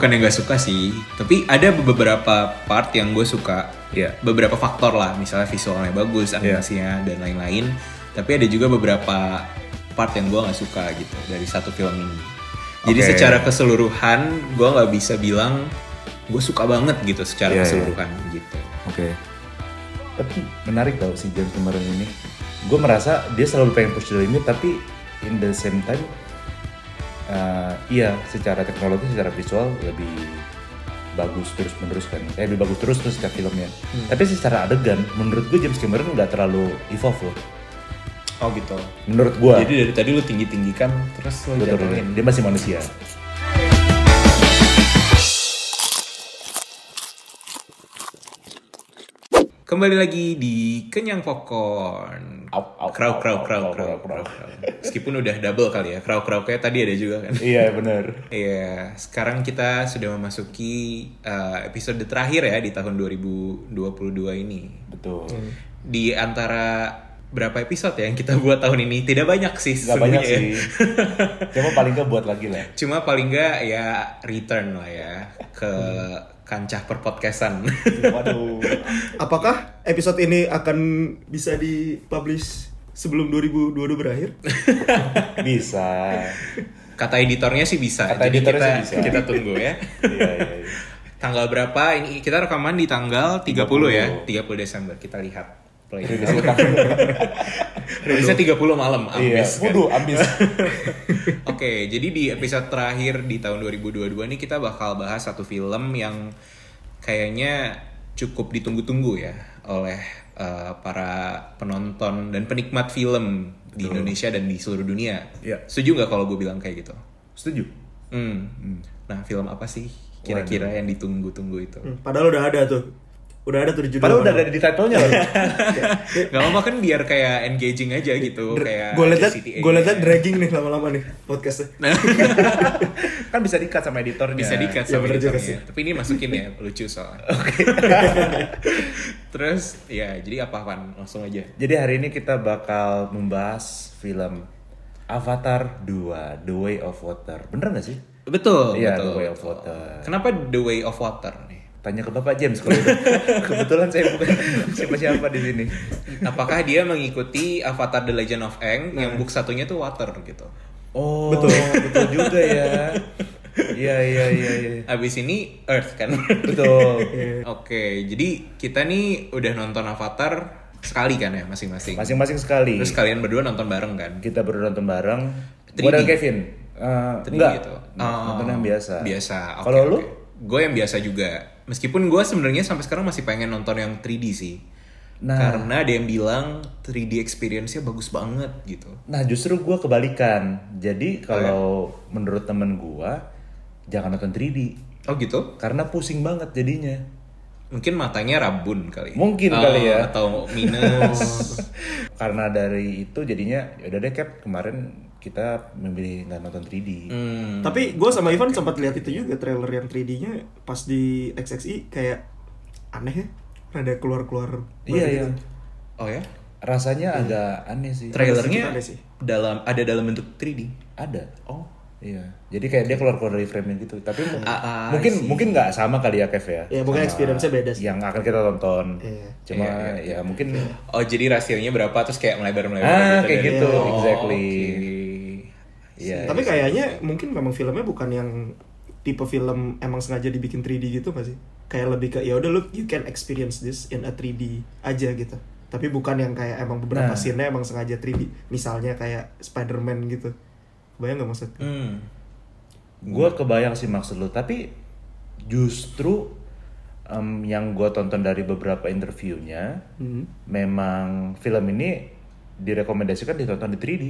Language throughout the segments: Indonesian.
bukan yang gak suka sih, tapi ada beberapa part yang gue suka. Iya. Beberapa faktor lah, misalnya visualnya bagus, animasinya dan lain-lain. Tapi ada juga beberapa part yang gue nggak suka gitu dari satu film ini. Jadi secara keseluruhan gue nggak bisa bilang gue suka banget gitu secara Iya, iya. keseluruhan gitu. Oke. Tapi menarik tau si James Cameron ini. Gue merasa dia selalu pengen push the limit tapi in the same time uh, iya secara teknologi secara visual lebih bagus terus menerus kan. Eh, lebih bagus terus terus setiap filmnya. Tapi secara adegan menurut gue James Cameron nggak terlalu evolve loh. Oh gitu. menurut gue Jadi dari tadi lu tinggi tinggikan terus lu jatuhin. dia masih manusia Kembali lagi di Kenyang Popcorn. Au, crow, crow, crow, crow. Meskipun udah double kali ya, crow, crow kayak tadi ada juga kan. iya benar Iya, sekarang kita sudah memasuki uh, episode terakhir ya di tahun 2022 ini. betul Di antara berapa episode ya yang kita buat tahun ini? Tidak banyak sih nggak banyak ya. sih cuma paling nggak buat lagi lah Cuma paling nggak ya return lah ya ke kancah perpodcastan. waduh Apakah episode ini akan bisa dipublish sebelum 2022 berakhir? bisa Kata editornya sih bisa. Kata Jadi editornya kita sih bisa. kita tunggu ya. iya iya, iya. Tanggal berapa? Ini kita rekaman di tanggal 30, ya. 30 Desember. Kita lihat. Play. Rilisnya 30 malam. Iya, ambis kan? waduh, ambis. Oke, jadi di episode terakhir di tahun 2022 ini kita bakal bahas satu film yang kayaknya cukup ditunggu-tunggu ya oleh uh, para penonton dan penikmat film di Indonesia dan di seluruh dunia. Iya. Setuju nggak kalau gue bilang kayak gitu? Setuju. Hmm. Nah, film apa sih kira-kira yang ditunggu-tunggu itu? Hmm, Padahal udah ada tuh. Udah ada tuh di judul. Padahal udah ada di title-nya loh. Gak apa kan biar kayak engaging aja gitu, kayak Gue liat gue liat dragging nih lama-lama nih podcastnya. kan bisa di-cut sama editornya. bisa dikat Ya, sama juga editornya. Tapi ini masukin ya, lucu soalnya. Terus ya, jadi apa Pan? Langsung aja. Jadi hari ini kita bakal membahas film Avatar 2, The Way of Water. Bener gak sih? Betul, Iya, betul. The Way of. Water. Kenapa The Way of Water? Tanya ke Bapak James kalau. Kebetulan saya bukan siapa-siapa di sini. Apakah dia mengikuti Avatar The Legend of Aang yang book satunya tuh water gitu? Oh, betul. betul juga ya. Iya, iya, iya, iya. Abis ini Earth kan? Betul. Oke, jadi kita nih udah nonton Avatar sekali kan ya masing-masing. Masing-masing sekali. Terus kalian berdua nonton bareng kan? kita baru nonton bareng. 3D. Gua dan Kevin. Eh, 3D enggak. gitu. Nonton yang biasa. Biasa. oke, Kalau lu? oke. Gue yang biasa juga. Meskipun gue sebenarnya sampai sekarang masih pengen nonton yang 3D sih. Nah. Karena ada yang bilang 3D experience-nya bagus banget gitu. Nah justru gue kebalikan. Jadi Oh, kalau menurut temen gue jangan nonton 3D Oh gitu? karena pusing banget jadinya. Mungkin matanya rabun kali. Mungkin Oh, kali ya. Atau minus. Karena dari itu jadinya ya udah deh Cap kemarin kita memilih nggak nonton 3D. hmm. Tapi gue sama Ivan sempat lihat itu juga trailer yang 3D-nya pas di XXI kayak aneh ya. Rada keluar-keluar. Iya iya. gitu. Oh ya? Rasanya agak aneh sih. Trailernya Ada sih. dalam ada dalam bentuk 3D. Ada. Oh. Iya. Jadi kayak dia keluar keluar dari frame gitu. Tapi Ah, ah, mungkin see. mungkin nggak sama kali ya Kev ya. Ya, mungkin experience-nya beda sih. Yang akan kita tonton. Iya. Cuma Iya, iya, ya mungkin Oh jadi rasionya berapa terus kayak melebar-melebar Ah, kayak dari- gitu, Oh, exactly. oke. Iya. Tapi kayaknya mungkin memang filmnya bukan yang tipe film emang sengaja dibikin 3D gitu gak sih? Kayak lebih ke ya udah lu you can experience this in a 3D aja gitu. Tapi bukan yang kayak emang beberapa Nah. scene-nya emang sengaja 3D. Misalnya kayak Spider-Man gitu. Bayang gak maksud? Hmm. gue kebayang sih maksud lu. Tapi justru em, yang gue tonton dari beberapa interviewnya, Hmm. memang film ini direkomendasikan ditonton di 3D.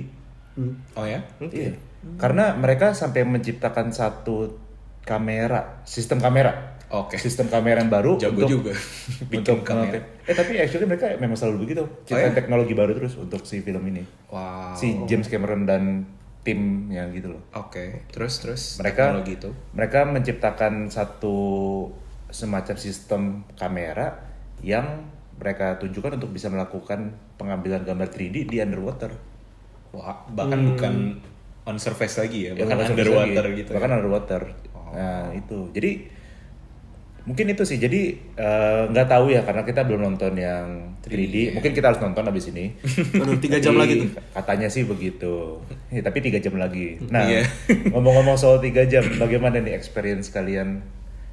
Hmm. Oh ya? Iya. Karena mereka sampai menciptakan satu kamera, sistem kamera. Oke. Sistem kamera yang baru Jago juga. Bikin untuk kamera. Eh tapi actually mereka memang selalu begitu. Ciptaan Oh, ya? teknologi baru terus untuk si film ini. Wow. Si James Cameron dan timnya gitu loh. Oke. Terus terus Mereka teknologi itu. mereka menciptakan satu semacam sistem kamera yang mereka tunjukkan untuk bisa melakukan pengambilan gambar 3D di underwater. Wah, bahkan bukan on surface lagi ya, Ya, bahkan usah underwater lagi. gitu. Bahkan ya. underwater. Nah itu, jadi mungkin itu sih. Jadi eh, nggak tahu ya karena kita belum nonton yang 3D. Mungkin kita harus nonton abis ini. Aduh, tiga jam Tapi lagi tuh. Katanya sih begitu. Ya, tapi tiga jam lagi. Nah Iya. ngomong-ngomong soal tiga jam, bagaimana nih experience kalian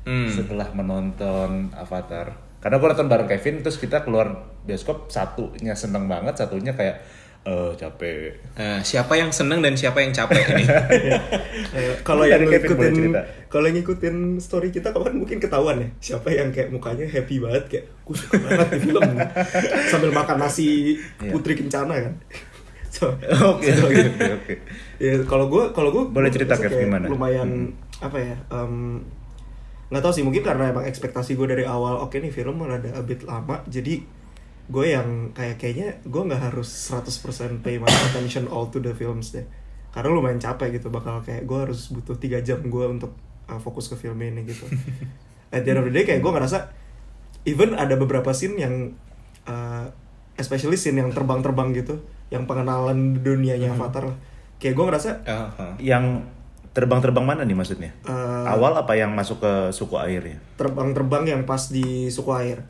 Hmm. setelah menonton Avatar? Karena gue nonton bareng Kevin, terus kita keluar bioskop satunya seneng banget, satunya kayak eh capek. Eh, siapa yang seneng dan siapa yang capek nih? Eh, kalau yang ngikutin kalau yang ngikutin story kita kapan mungkin ketahuan ya siapa yang kayak mukanya happy banget kayak suka banget di film sambil makan nasi Iya. putri kencana kan so, Oke oke oke oke. ya kalau gue kalau gue Boleh cerita, kayak gimana? lumayan apa ya em, nggak tahu sih mungkin karena emang ekspektasi gue dari awal oke nih film ada a bit lama jadi gue yang kayak kayaknya gue nggak harus 100% pay my attention all to the films deh karena lumayan capek gitu bakal kayak gue harus butuh tiga jam gue untuk uh, fokus ke film ini gitu at the end of the day kayak gue ngerasa even ada beberapa scene yang uh, especially scene yang terbang-terbang gitu yang pengenalan dunianya Avatar lah kayak gue ngerasa Ah, ah. Yang terbang-terbang mana nih maksudnya? Eh, Awal apa yang masuk ke suku airnya? terbang-terbang yang pas di suku air.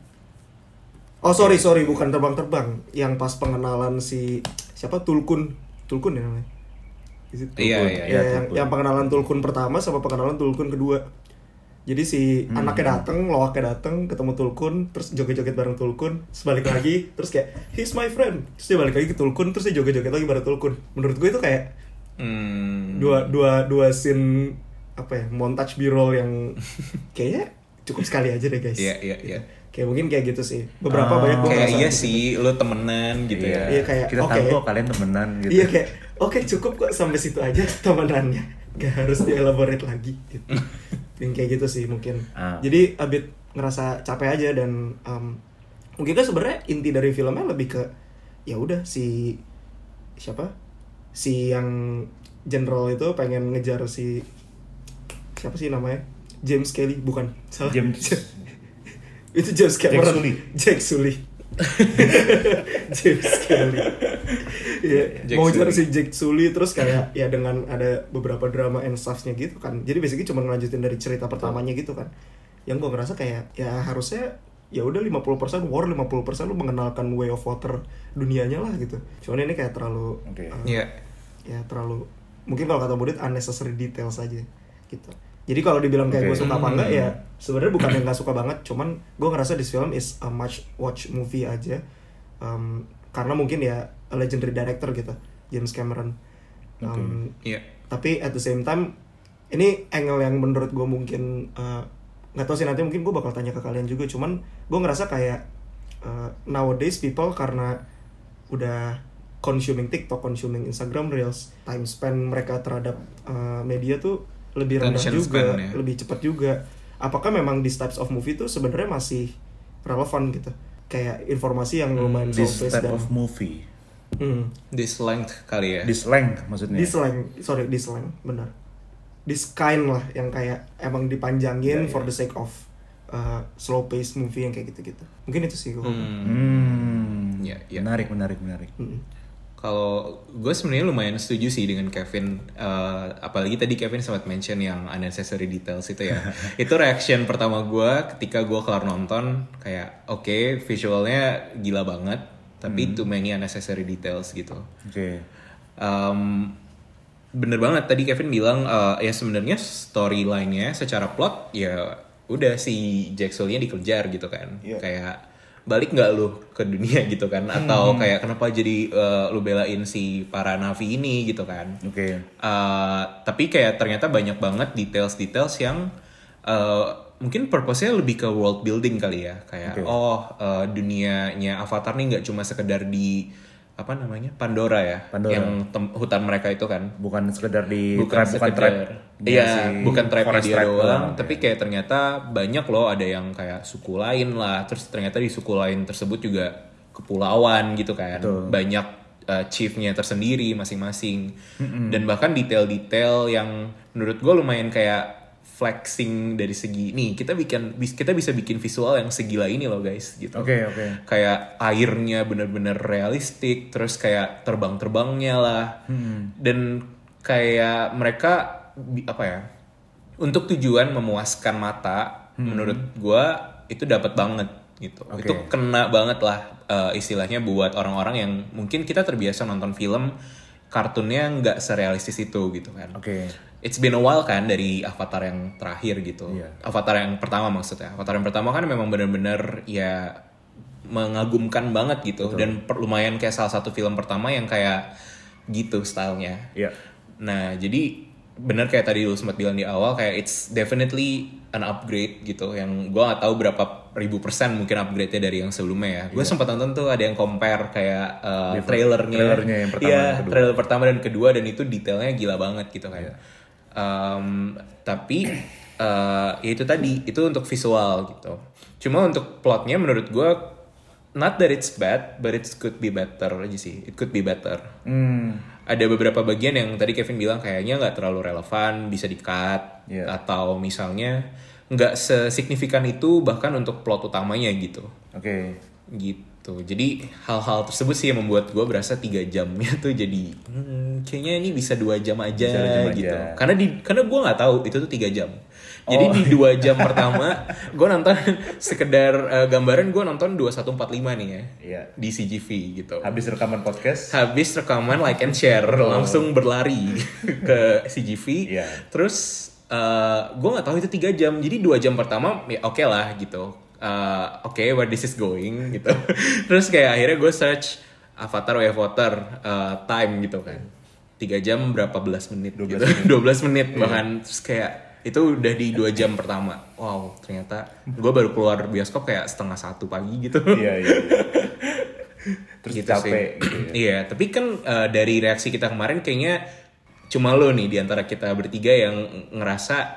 Oh sorry sorry bukan terbang-terbang, yang pas pengenalan si siapa Tulkun, Tulkun ya namanya. Iya, iya, Ya, iya, yang, Tulkun. yang pengenalan Tulkun pertama sama pengenalan Tulkun kedua. Jadi si Hmm. anaknya dateng, loaknya dateng, ketemu Tulkun, terus joget-joget bareng Tulkun, terus balik lagi, terus kayak he's my friend, terus dia balik lagi ke Tulkun, terus dia joget-joget lagi bareng Tulkun. Menurut gue itu kayak Hmm. dua dua dua scene apa ya montage b-roll yang kayaknya cukup sekali aja deh guys Iya, iya, iya. Kayak mungkin kayak gitu sih beberapa Ah, banyak gua Kayak iya gitu. sih, lo temenan gitu ya. Iya, kayak, kita oke. tahu kok kalian temenan gitu. iya kayak oke cukup kok sampai situ aja temenannya gak harus dielaborate lagi gitu yang kayak gitu sih mungkin Ah. jadi abit ngerasa capek aja dan um, mungkin kan sebenarnya inti dari filmnya lebih ke ya udah si siapa si yang general itu pengen ngejar si siapa sih namanya James Kelly bukan salah James itu James Cameron Jack Sully. Jack Sully James Kelly Iya, Jack mau cari Sully. si Jack Sully terus kayak ya dengan ada beberapa drama and stuffs-nya gitu kan jadi basically cuma ngelanjutin dari cerita pertamanya gitu kan yang gue ngerasa kayak ya harusnya ya udah 50% war 50% lu mengenalkan way of water dunianya lah gitu cuman ini kayak terlalu Oke. uh, Iya. ya terlalu mungkin kalau kata Budit unnecessary details aja gitu jadi kalau dibilang kayak Oke. gue suka apa enggak Hmm. ya sebenarnya bukan yang nggak suka banget cuman gue ngerasa this film is a much watch movie aja Um, karena mungkin ya a legendary director gitu James Cameron Um, Iya. tapi at the same time ini angle yang menurut gue mungkin uh, nggak tahu sih nanti mungkin gue bakal tanya ke kalian juga cuman gue ngerasa kayak uh, nowadays people karena udah consuming TikTok, consuming Instagram Reels, time spend mereka terhadap uh, media tuh lebih rendah Attention juga, span, ya. lebih cepat juga. Apakah memang these types of movie tuh sebenarnya masih relevan gitu? Kayak informasi yang lumayan This slow-paced type dan of movie. Hmm. This length kali ya. This length maksudnya. This slang, sorry, this slang, benar. This kind lah yang kayak emang dipanjangin Ya, ya. for the sake of uh, slow pace movie yang kayak gitu-gitu. Mungkin itu sih gue. Hmm. Hmm. Iya, iya. Menarik, menarik, menarik. Hmm. Kalau gue sebenarnya lumayan setuju sih dengan Kevin, Eh, apalagi tadi Kevin sempat mention yang unnecessary details itu ya. itu reaction pertama gue ketika gue kelar nonton kayak oke visualnya gila banget, tapi too many unnecessary details gitu. Oke. Um, bener banget tadi Kevin bilang eh, ya sebenarnya storyline-nya secara plot ya udah si Jack Sully-nya dikejar gitu kan Iya. kayak balik nggak lu ke dunia gitu kan atau kayak kenapa jadi eh, lu belain si para navi ini gitu kan Oke. Eh, tapi kayak ternyata banyak banget details-details yang eh, mungkin purpose-nya lebih ke world building kali ya kayak Oke. oh eh, dunianya Avatar nih nggak cuma sekedar di apa namanya Pandora ya Pandora. yang tem- hutan mereka itu kan Bukan sekedar di bukan tribe, bukan sekedar tribe. iya si bukan tribe dia doang oke. tapi kayak ternyata banyak loh ada yang kayak suku lain lah terus ternyata di suku lain tersebut juga kepulauan gitu kan Betul. banyak uh, chiefnya tersendiri masing-masing dan bahkan detail-detail yang menurut gue lumayan kayak flexing dari segi nih kita bikin kita bisa bikin visual yang segila ini loh guys gitu Oke, oke. kayak airnya bener-bener realistik terus kayak terbang-terbangnya lah Hmm. dan kayak mereka apa ya untuk tujuan memuaskan mata menurut gua itu dapat banget gitu Oke. itu kena banget lah eh, istilahnya buat orang-orang yang mungkin kita terbiasa nonton film kartunnya nggak serealistis itu gitu kan Oke. It's been a while kan dari Avatar yang terakhir gitu. Iya. Avatar yang pertama maksudnya. Avatar yang pertama kan memang bener-bener ya mengagumkan banget gitu dan per- lumayan kayak salah satu film pertama yang kayak gitu stylenya. Iya. Nah, jadi bener kayak tadi lu sempat bilang di awal kayak it's definitely an upgrade gitu yang gua nggak tahu berapa ribu persen mungkin upgrade-nya dari yang sebelumnya ya. Gue sempat nonton tuh ada yang compare kayak uh, trailernya. trailernya yang pertama Iya, dan kedua. trailer pertama dan kedua dan itu detailnya gila banget gitu kan. Um, tapi uh, ya itu tadi itu untuk visual gitu. Cuma untuk plotnya menurut gua not that it's bad, but it could be better aja sih. It could be better Hmm. ada beberapa bagian yang tadi Kevin bilang kayaknya nggak terlalu relevan bisa di cut Iya. atau misalnya nggak sesignifikan itu bahkan untuk plot utamanya gitu Oke. gitu jadi hal-hal tersebut sih yang membuat gue berasa tiga jamnya tuh jadi hmm, kayaknya ini bisa dua jam aja Bisa jam gitu aja. karena di karena gue nggak tahu itu tuh tiga jam jadi Oh. di dua jam pertama gue nonton sekedar eh, gambaran gue nonton 2145 nih ya Iya. di CGV gitu Habis rekaman podcast. habis rekaman like and share langsung berlari ke CGV Iya. terus gue nggak tahu itu tiga jam jadi dua jam pertama ya oke lah gitu Oke where this is going gitu terus kayak akhirnya gue search Avatar Way of Water eh, time gitu kan tiga jam berapa belas menit 12 gitu. 12 menit bahkan terus kayak itu udah di dua jam pertama wow ternyata gue baru keluar bioskop kayak setengah satu pagi gitu Iya, iya. iya. Terus Gitu capek sih. gitu ya. Iya, tapi kan eh, dari reaksi kita kemarin kayaknya cuma lo nih di antara kita bertiga yang ngerasa "Eh,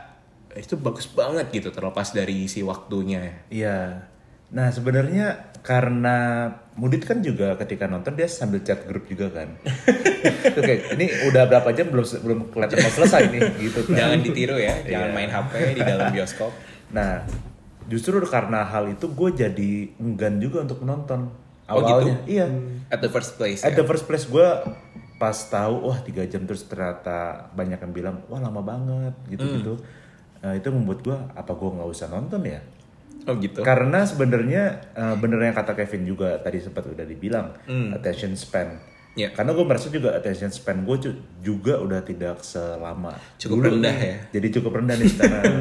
itu bagus banget gitu terlepas dari si waktunya. Iya. Nah sebenarnya karena Mudit kan juga ketika nonton dia sambil chat grup juga kan. Kayak ini udah berapa jam belum belum kelihatan mau selesai nih gitu kan. Jangan ditiru ya, jangan Iya. main HP di dalam bioskop. Nah justru karena hal itu gue jadi enggan juga untuk menonton Oh, awalnya. gitu? Iya. At the first place. At ya? the first place gue pas tahu wah tiga jam terus ternyata banyak yang bilang wah lama banget gitu gitu. Nah, itu membuat gue apa gue nggak usah nonton ya? Oh gitu. Karena sebenarnya eh, bener yang kata Kevin juga tadi sempat udah dibilang attention span. Ya. Karena gue merasa juga attention span gue juga udah tidak selama Cukup dulu rendah nih. ya. Jadi cukup rendah nih sekarang.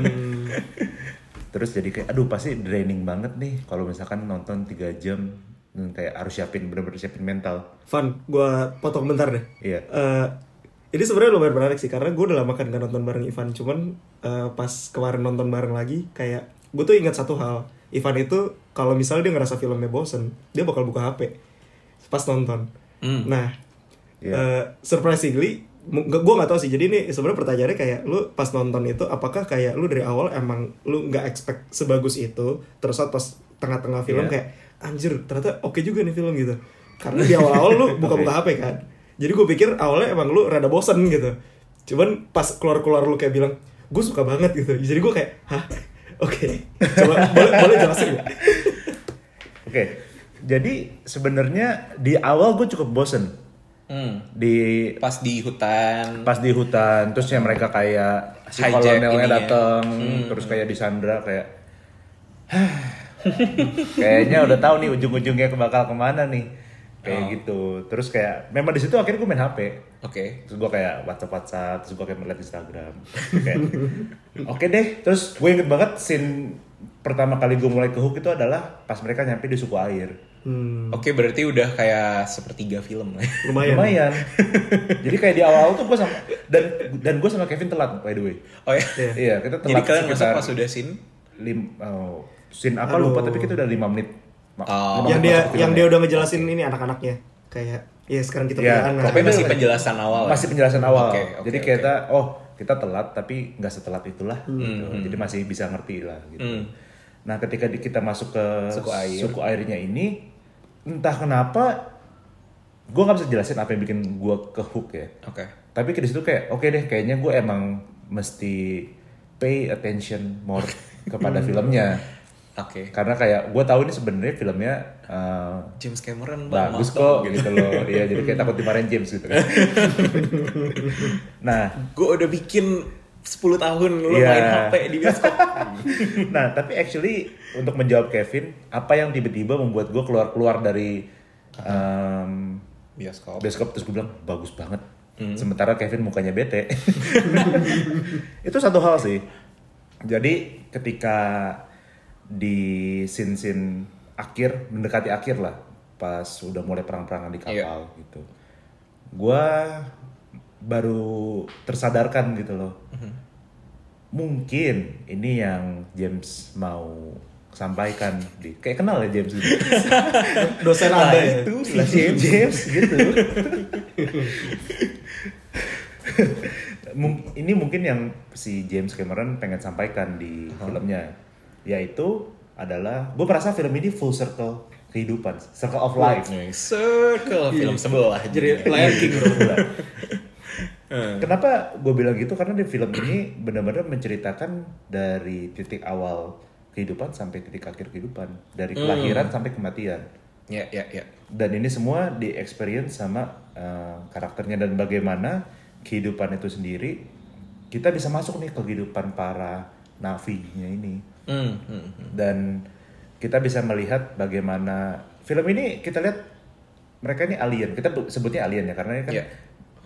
Terus jadi kayak aduh pasti draining banget nih kalau misalkan nonton 3 jam dan kayak harus siapin bener-bener siapin mental. Fun, gue potong bentar deh. Iya. Eh, ini sebenarnya lumayan menarik sih karena gue udah lama kan gak nonton bareng Ivan. Cuman eh, pas kemarin nonton bareng lagi, kayak gue tuh ingat satu hal. Ivan itu kalau misalnya dia ngerasa filmnya bosen, dia bakal buka HP pas nonton. Nah, Iya. eh, surprisingly, gue gak tahu sih. Jadi ini sebenarnya pertanyaannya kayak lu pas nonton itu, apakah kayak lu dari awal emang lu nggak expect sebagus itu, terus saat pas tengah-tengah film Iya. kayak anjir ternyata oke juga nih film gitu. Karena di awal-awal lu buka-buka HP kan. Jadi gue pikir awalnya emang lu rada bosen gitu. Cuman pas keluar-keluar lu kayak bilang, gue suka banget gitu. Jadi gue kayak, hah? Oke, coba boleh boleh jelasin nggak? Oke. Jadi sebenarnya di awal gue cukup bosen Hmm. di Pas di hutan. pas di hutan terus yang mereka kayak si kolonelnya ininya. datang terus kayak di Sandra kayak kayaknya udah tahu nih ujung-ujungnya bakal ke mana nih kayak gitu terus kayak memang di situ akhirnya gue main HP Oke. terus gue kayak WhatsApp WhatsApp terus gue kayak melihat Instagram kayak oke deh terus gue inget banget scene pertama kali gue mulai ke hook itu adalah pas mereka nyampe di suku air Hmm, Oke, berarti udah kayak sepertiga film lah. lumayan. lumayan jadi kayak di awal tuh gue sama dan dan gue sama Kevin telat by the way Oh ya. Iya. Iya, kita Jadi telat kalian masuk pas sudah scene? lim, oh, scene apa Aduh. lupa tapi kita udah 5 menit. Oh. yang dia yang filmnya. dia udah ngejelasin ini anak-anaknya kayak ya sekarang kita Iya, punya anak Tapi masih penjelasan awal. ya? masih penjelasan awal. Oke, oke, Jadi kita oh, kita telat tapi nggak setelat itulah gitu. Jadi masih bisa ngerti lah gitu. Hmm. Nah, ketika kita masuk ke Suku air. suku airnya ini entah kenapa gue nggak bisa jelasin apa yang bikin gue ke hook ya. Oke. Tapi ke situ kayak oke deh kayaknya gue emang mesti pay attention more kepada filmnya. Oke. karena kayak gue tahu ini sebenarnya filmnya uh, James Cameron Bang, bagus kok gitu loh iya jadi kayak takut dimarahin James gitu kan nah Gue udah bikin 10 tahun lu Iya. main HP di bioskop. nah, tapi actually untuk menjawab Kevin, apa yang tiba-tiba membuat gue keluar-keluar dari em, bioskop. bioskop terus gue bilang bagus banget. Sementara Kevin mukanya bete. itu satu hal sih. Jadi ketika di scene-scene akhir mendekati akhir lah, pas udah mulai perang-perangan di kapal gitu, gue baru tersadarkan gitu loh. Mungkin ini yang James mau sampaikan di kayak kenal ya James gitu. Dosen Anda ya. itu lah James, James gitu. Ini mungkin yang si James Cameron pengen sampaikan di filmnya yaitu adalah gue merasa film ini full circle kehidupan circle of life Circle film sebelah Jadi. Lion King bro. Kenapa gue bilang gitu? Karena di film ini benar-benar menceritakan dari titik awal kehidupan sampai titik akhir kehidupan, dari kelahiran sampai kematian. Ya, ya, ya. Dan ini semua di experience sama eh, karakternya dan bagaimana kehidupan itu sendiri kita bisa masuk nih ke kehidupan para navinya ini. Hmm, hmm, hmm. Dan kita bisa melihat bagaimana film ini kita lihat mereka ini alien. Kita bu- sebutnya alien ya karena ini kan Iya.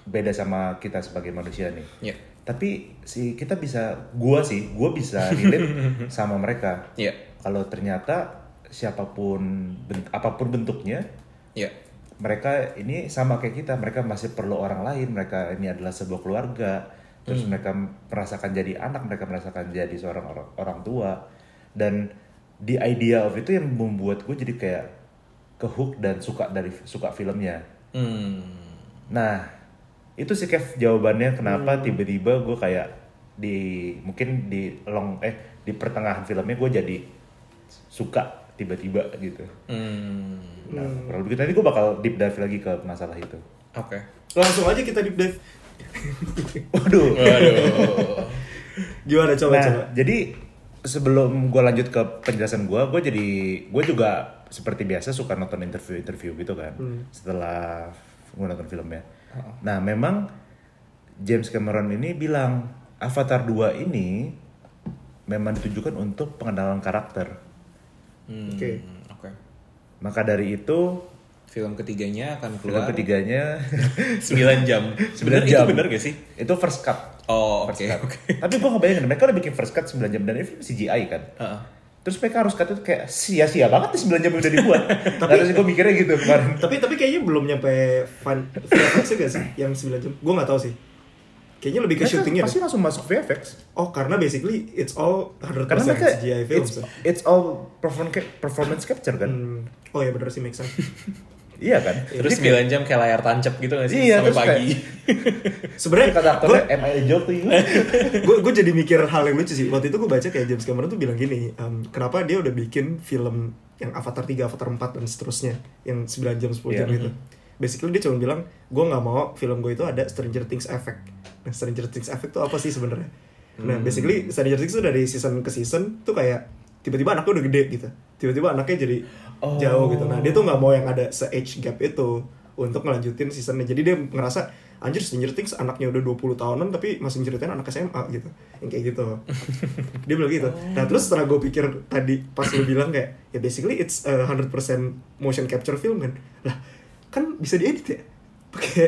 beda sama kita sebagai manusia nih. Ya, Tapi si kita bisa, gua sih, gua bisa relate sama mereka. ya, Kalau ternyata siapa pun, ben- apa pun bentuknya, ya. mereka ini sama kayak kita. Mereka masih perlu orang lain. Mereka ini adalah sebuah keluarga. Terus mereka merasakan jadi anak, mereka merasakan jadi seorang orang, orang tua. Dan the idea of itu yang membuat gue jadi kayak kehook dan suka dari suka filmnya. Hmm. Nah, itu sih Kev jawabannya kenapa tiba-tiba gue kayak di mungkin di long eh di pertengahan filmnya gue jadi suka tiba-tiba gitu. Hmm. Nah, kurang lebih nanti gue bakal deep dive lagi ke masalah itu. Oke. Langsung aja kita deep dive. Waduh. Waduh. Gimana coba nah, coba. jadi sebelum gue lanjut ke penjelasan gue, gue jadi gue juga seperti biasa suka nonton interview-interview gitu kan. Setelah gue nonton filmnya. Nah, memang James Cameron ini bilang Avatar 2 ini memang ditujukan untuk pengenalan karakter. Hmm, Oke. Oke. Maka dari itu Film ketiganya akan film keluar ketiganya 9 jam. 9 Sebenarnya jam. itu bener gak sih? itu first cut. Oh, oke. Cut. Oke. Tapi gue ngebayangin mereka udah bikin first cut 9 jam dan ini film CGI kan. Heeh. Terus mereka harus cut itu kayak sia-sia banget nih 9 jam udah dibuat. Tapi sih gue mikirnya gitu kemarin. Tapi tapi kayaknya belum nyampe fan VFX gak sih yang 9 jam? Gue nggak tahu sih. Kayaknya lebih ke Mereka syutingnya. pasti deh. langsung masuk VFX. Oh, karena basically it's all 100% Karena mereka CGI film. it's, so. it's all perform performance capture kan. Hmm. Oh ya bener sih make sense. Iya kan? Terus Jadi kayak- 9 jam kayak layar tancap gitu gak sih? Iya, Sampai pagi. Sebenarnya kata aktornya am I you? gue gue jadi mikir hal yang lucu sih waktu itu gue baca kayak James Cameron tuh bilang gini em, kenapa dia udah bikin film yang Avatar 3, Avatar 4 dan seterusnya yang 9 jam 10 jam Iya. gitu basically dia cuma bilang gue nggak mau film gue itu ada Stranger Things effect nah Stranger Things effect tuh apa sih sebenarnya nah basically Stranger Things tuh dari season ke season tuh kayak tiba-tiba anaknya udah gede gitu tiba-tiba anaknya jadi Oh. jauh gitu nah dia tuh nggak mau yang ada se age gap itu untuk ngelanjutin seasonnya jadi dia ngerasa anjir Stranger Things anaknya udah 20 tahunan tapi masih nyeritain anak SMA gitu yang kayak gitu dia bilang gitu nah terus setelah gue pikir tadi pas lu bilang kayak ya basically it's a 100% motion capture film kan lah kan bisa diedit ya pakai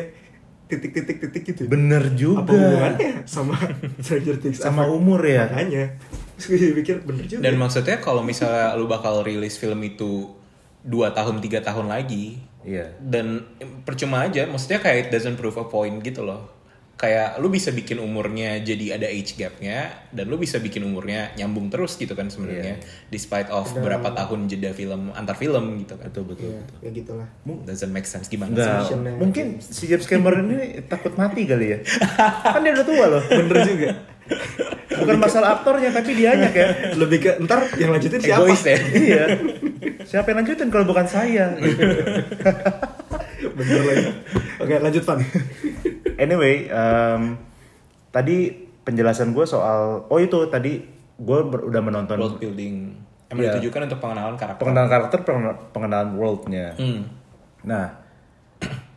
titik-titik-titik gitu ya. Bener apa juga. hubungannya sama Stranger Things Sama Effect? umur ya. makanya terus gue pikir bener juga Dan maksudnya kalau misalnya lu bakal rilis film itu 2 tahun 3 tahun lagi. Iya. dan percuma aja maksudnya kayak it doesn't prove a point gitu loh. Kayak lu bisa bikin umurnya jadi ada age gapnya dan lu bisa bikin umurnya nyambung terus gitu kan sebenarnya. Despite of berapa tahun jeda film antar film gitu kan. Betul betul. ya, ya gitulah. Doesn't make sense. Gimana Visionnya. mungkin si James Cameron ini takut mati kali ya. kan dia udah tua loh. bener juga. Bukan masalah aktornya tapi dianya kayak lebih ke ntar yang lanjutin siapa? Egois ya. Iya. Siapa yang lanjutin kalau bukan saya? bener lagi oke lanjut Van Anyway, em, tadi penjelasan gue soal oh itu tadi gue udah menonton world building emang Iya. ditujukan untuk pengenalan karakter pengenalan karakter, pengenalan, worldnya. Hmm. Nah,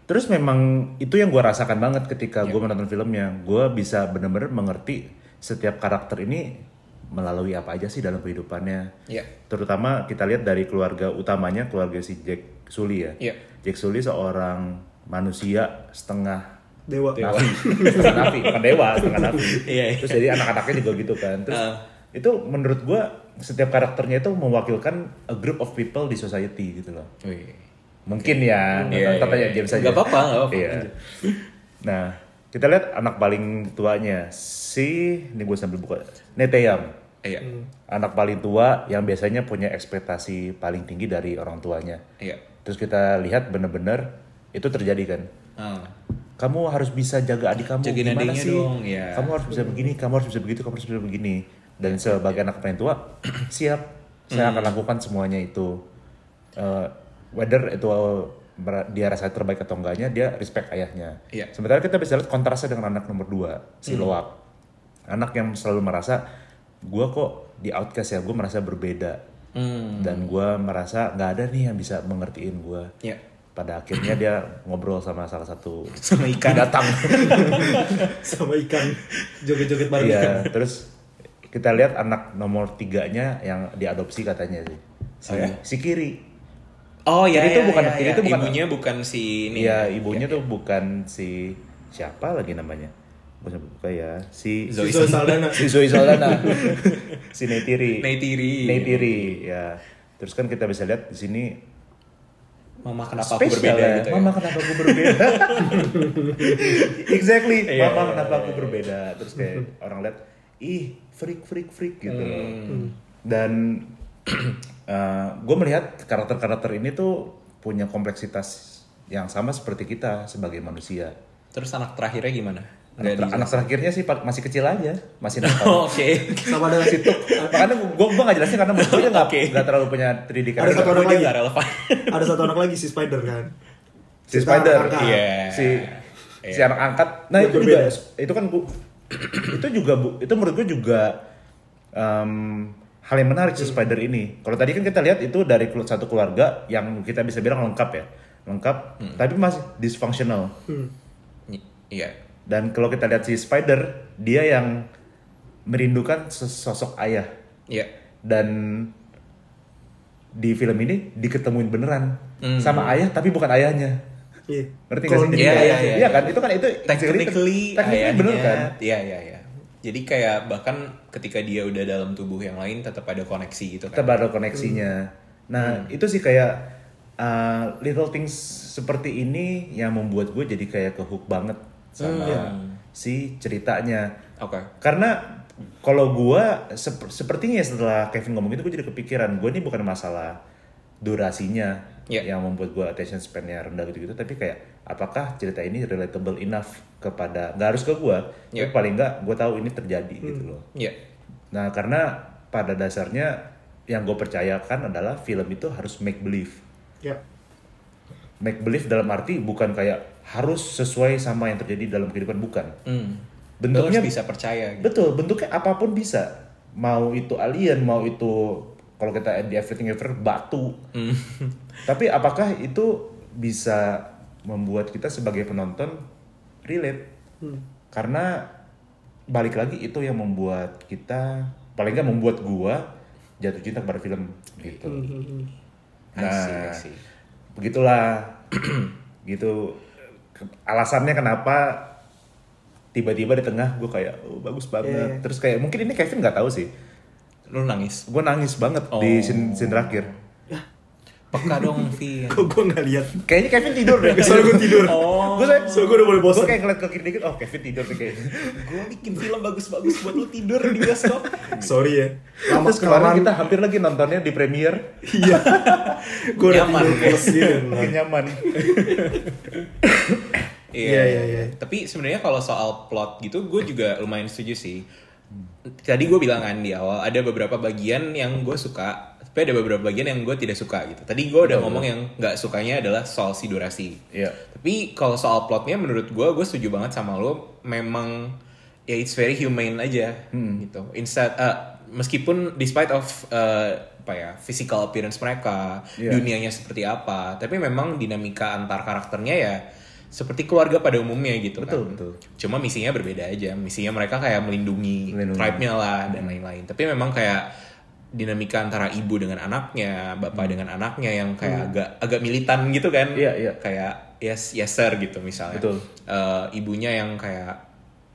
terus memang itu yang gue rasakan banget ketika gue menonton filmnya. Gue bisa bener-bener mengerti setiap karakter ini melalui apa aja sih dalam kehidupannya. Iya. Terutama kita lihat dari keluarga utamanya, keluarga si Jack Sully ya. Iya. Jack Sully seorang manusia setengah Dewa. nafi, setengah nafi, bukan dewa, setengah nafi. Iya, iya. Terus jadi anak-anaknya juga gitu kan. Terus Ah. itu menurut gua setiap karakternya itu mewakilkan a group of people di society gitu loh. Wih. Mungkin ya, Iya, ntar iya, tanya iya. James aja. Nggak apa-apa, nggak apa-apa. Iya. Nah, kita lihat anak paling tuanya si ini gue sambil buka Neteyam. Iya. Anak paling tua yang biasanya punya ekspektasi paling tinggi dari orang tuanya. Iya. Terus kita lihat bener-bener itu terjadi kan. Ah. Kamu harus bisa jaga adik kamu Jagain gimana sih? dong, ya. Kamu harus bisa begini, kamu harus bisa begitu, kamu harus bisa begini. Dan sebagai anak paling tua, siap. Saya Hmm. akan lakukan semuanya itu. Eh, whether itu ber- dia rasa terbaik atau enggaknya, dia respect ayahnya. Iya. Sementara kita bisa lihat kontrasnya dengan anak nomor dua, si Hmm. Loak. Anak yang selalu merasa, gue kok di outcast ya, gue merasa berbeda. Hmm. Dan gue merasa nggak ada nih yang bisa mengertiin gue Iya. pada akhirnya dia ngobrol sama salah satu Sama ikan. binatang. Sama ikan joget-joget bareng Iya, ikan. terus kita lihat anak nomor tiganya yang diadopsi katanya sih. Si, Oh ya? si Kiri. Oh iya. Jadi itu iya, bukan- jadi iya. itu bukan- ibunya bukan si ini. Iya, ya? ibunya Iya, tuh bukan si siapa lagi namanya? Sebut buka ya. Si Zoe Saldana. si Zoe Saldana. si Neytiri. Neytiri. Neytiri, ya. Terus kan kita bisa lihat di sini Mama kenapa aku berbeda ya. gitu ya? Mama kenapa aku berbeda? exactly. Iya, Mama iya, kenapa aku iya. berbeda? Terus kayak orang lihat, ih freak freak freak gitu. Hmm. Dan gue melihat karakter-karakter ini tuh punya kompleksitas yang sama seperti kita sebagai manusia. Terus anak terakhirnya gimana? Anak, Nggak anak terakhirnya sih masih kecil aja, masih nakal. Oh, Oke. Sama dengan situ. Makanya gue gue gak jelasin karena menurut gue nggak Oke. nggak terlalu punya 3D Ada satu anak lagi. nggak relevan. Ada satu anak lagi si Spider kan. si Spider, angkat. Iya. si si anak angkat. Nah Itu juga itu kan bu, itu juga bu, itu menurut gue juga em, hal yang menarik si Spider ini. Kalau tadi kan kita lihat itu dari satu keluarga yang kita bisa bilang lengkap ya, lengkap, tapi masih dysfunctional. Hmm. Iya. Dan kalau kita lihat si Spider, dia yang merindukan sosok ayah Iya. dan di film ini diketemuin beneran Hmm. sama ayah tapi bukan ayahnya. Iya. Ngerti gak sih? Iya, iya, iya, iya iya. kan? Itu kan itu Technically, technically bener kan? Iya, iya, iya. Jadi kayak bahkan ketika dia udah dalam tubuh yang lain tetap ada koneksi gitu kan. Tetap ada koneksinya. Nah, itu sih kayak uh, little things seperti ini yang membuat gue jadi kayak kehook banget sama Hmm. si ceritanya. Oke. Karena kalau gua sep- sepertinya setelah Kevin ngomong itu gue jadi kepikiran gue ini bukan masalah durasinya Iya. yang membuat gua attention span-nya rendah gitu-gitu tapi kayak apakah cerita ini relatable enough kepada nggak harus ke gua Iya. tapi paling nggak gue tahu ini terjadi gitu loh Iya. nah karena pada dasarnya yang gue percayakan adalah film itu harus make believe Ya. make believe dalam arti bukan kayak harus sesuai sama yang terjadi dalam kehidupan bukan Hmm. Bentuknya- bisa percaya gitu. Betul, bentuknya apa pun bisa. Mau itu alien, mau itu kalau kita di Everything Ever batu. Hmm. Tapi apakah itu bisa membuat kita sebagai penonton relate? Hmm. Karena balik lagi itu yang membuat kita paling nggak membuat gua jatuh cinta kepada film gitu. Hmm, hmm, hmm. I Nah, see, I see. begitulah gitu alasannya kenapa tiba-tiba di tengah gue kayak oh, bagus banget iya. terus kayak mungkin ini Kevin nggak tahu sih Lo nangis. gue nangis banget Oh. di scene, scene terakhir Peka dong, Vin. Kok gue nggak lihat? kayaknya Kevin tidur deh Soalnya gue tidur. Oh. gue kayak So, gue udah mulai bosan. gue kayak ngeliat ke kiri dikit oh Kevin tidur sih kayaknya Gue bikin film bagus-bagus buat lo tidur di bioskop. Sorry ya. Lama terus kemarin kita hampir lagi nontonnya di premiere Iya. gue udah Nyaman. tidur nyaman Iya, iya, iya. Tapi sebenarnya kalau soal plot gitu, gue juga lumayan setuju sih. Tadi gue bilang kan di awal ada beberapa bagian yang gue suka, tapi ada beberapa bagian yang gue tidak suka gitu. Tadi gue udah ngomong yang nggak sukanya adalah soal si durasi. Iya. Tapi kalau soal plotnya menurut gue, gue setuju banget sama lo. Memang ya it's very humane aja gitu. Instead, uh, meskipun despite of uh, apa ya physical appearance mereka, Iya. dunianya seperti apa, tapi memang dinamika antar karakternya ya seperti keluarga pada umumnya gitu Betul, kan. betul. Cuma misinya berbeda aja. Misinya mereka kayak melindungi, Melindungi. tribe-nya lah dan lain-lain. Tapi memang kayak dinamika antara ibu dengan anaknya, bapak dengan anaknya yang kayak agak agak militan gitu kan. Iya, iya. Kayak yes yes sir gitu misalnya. Betul. Eh, ibunya yang kayak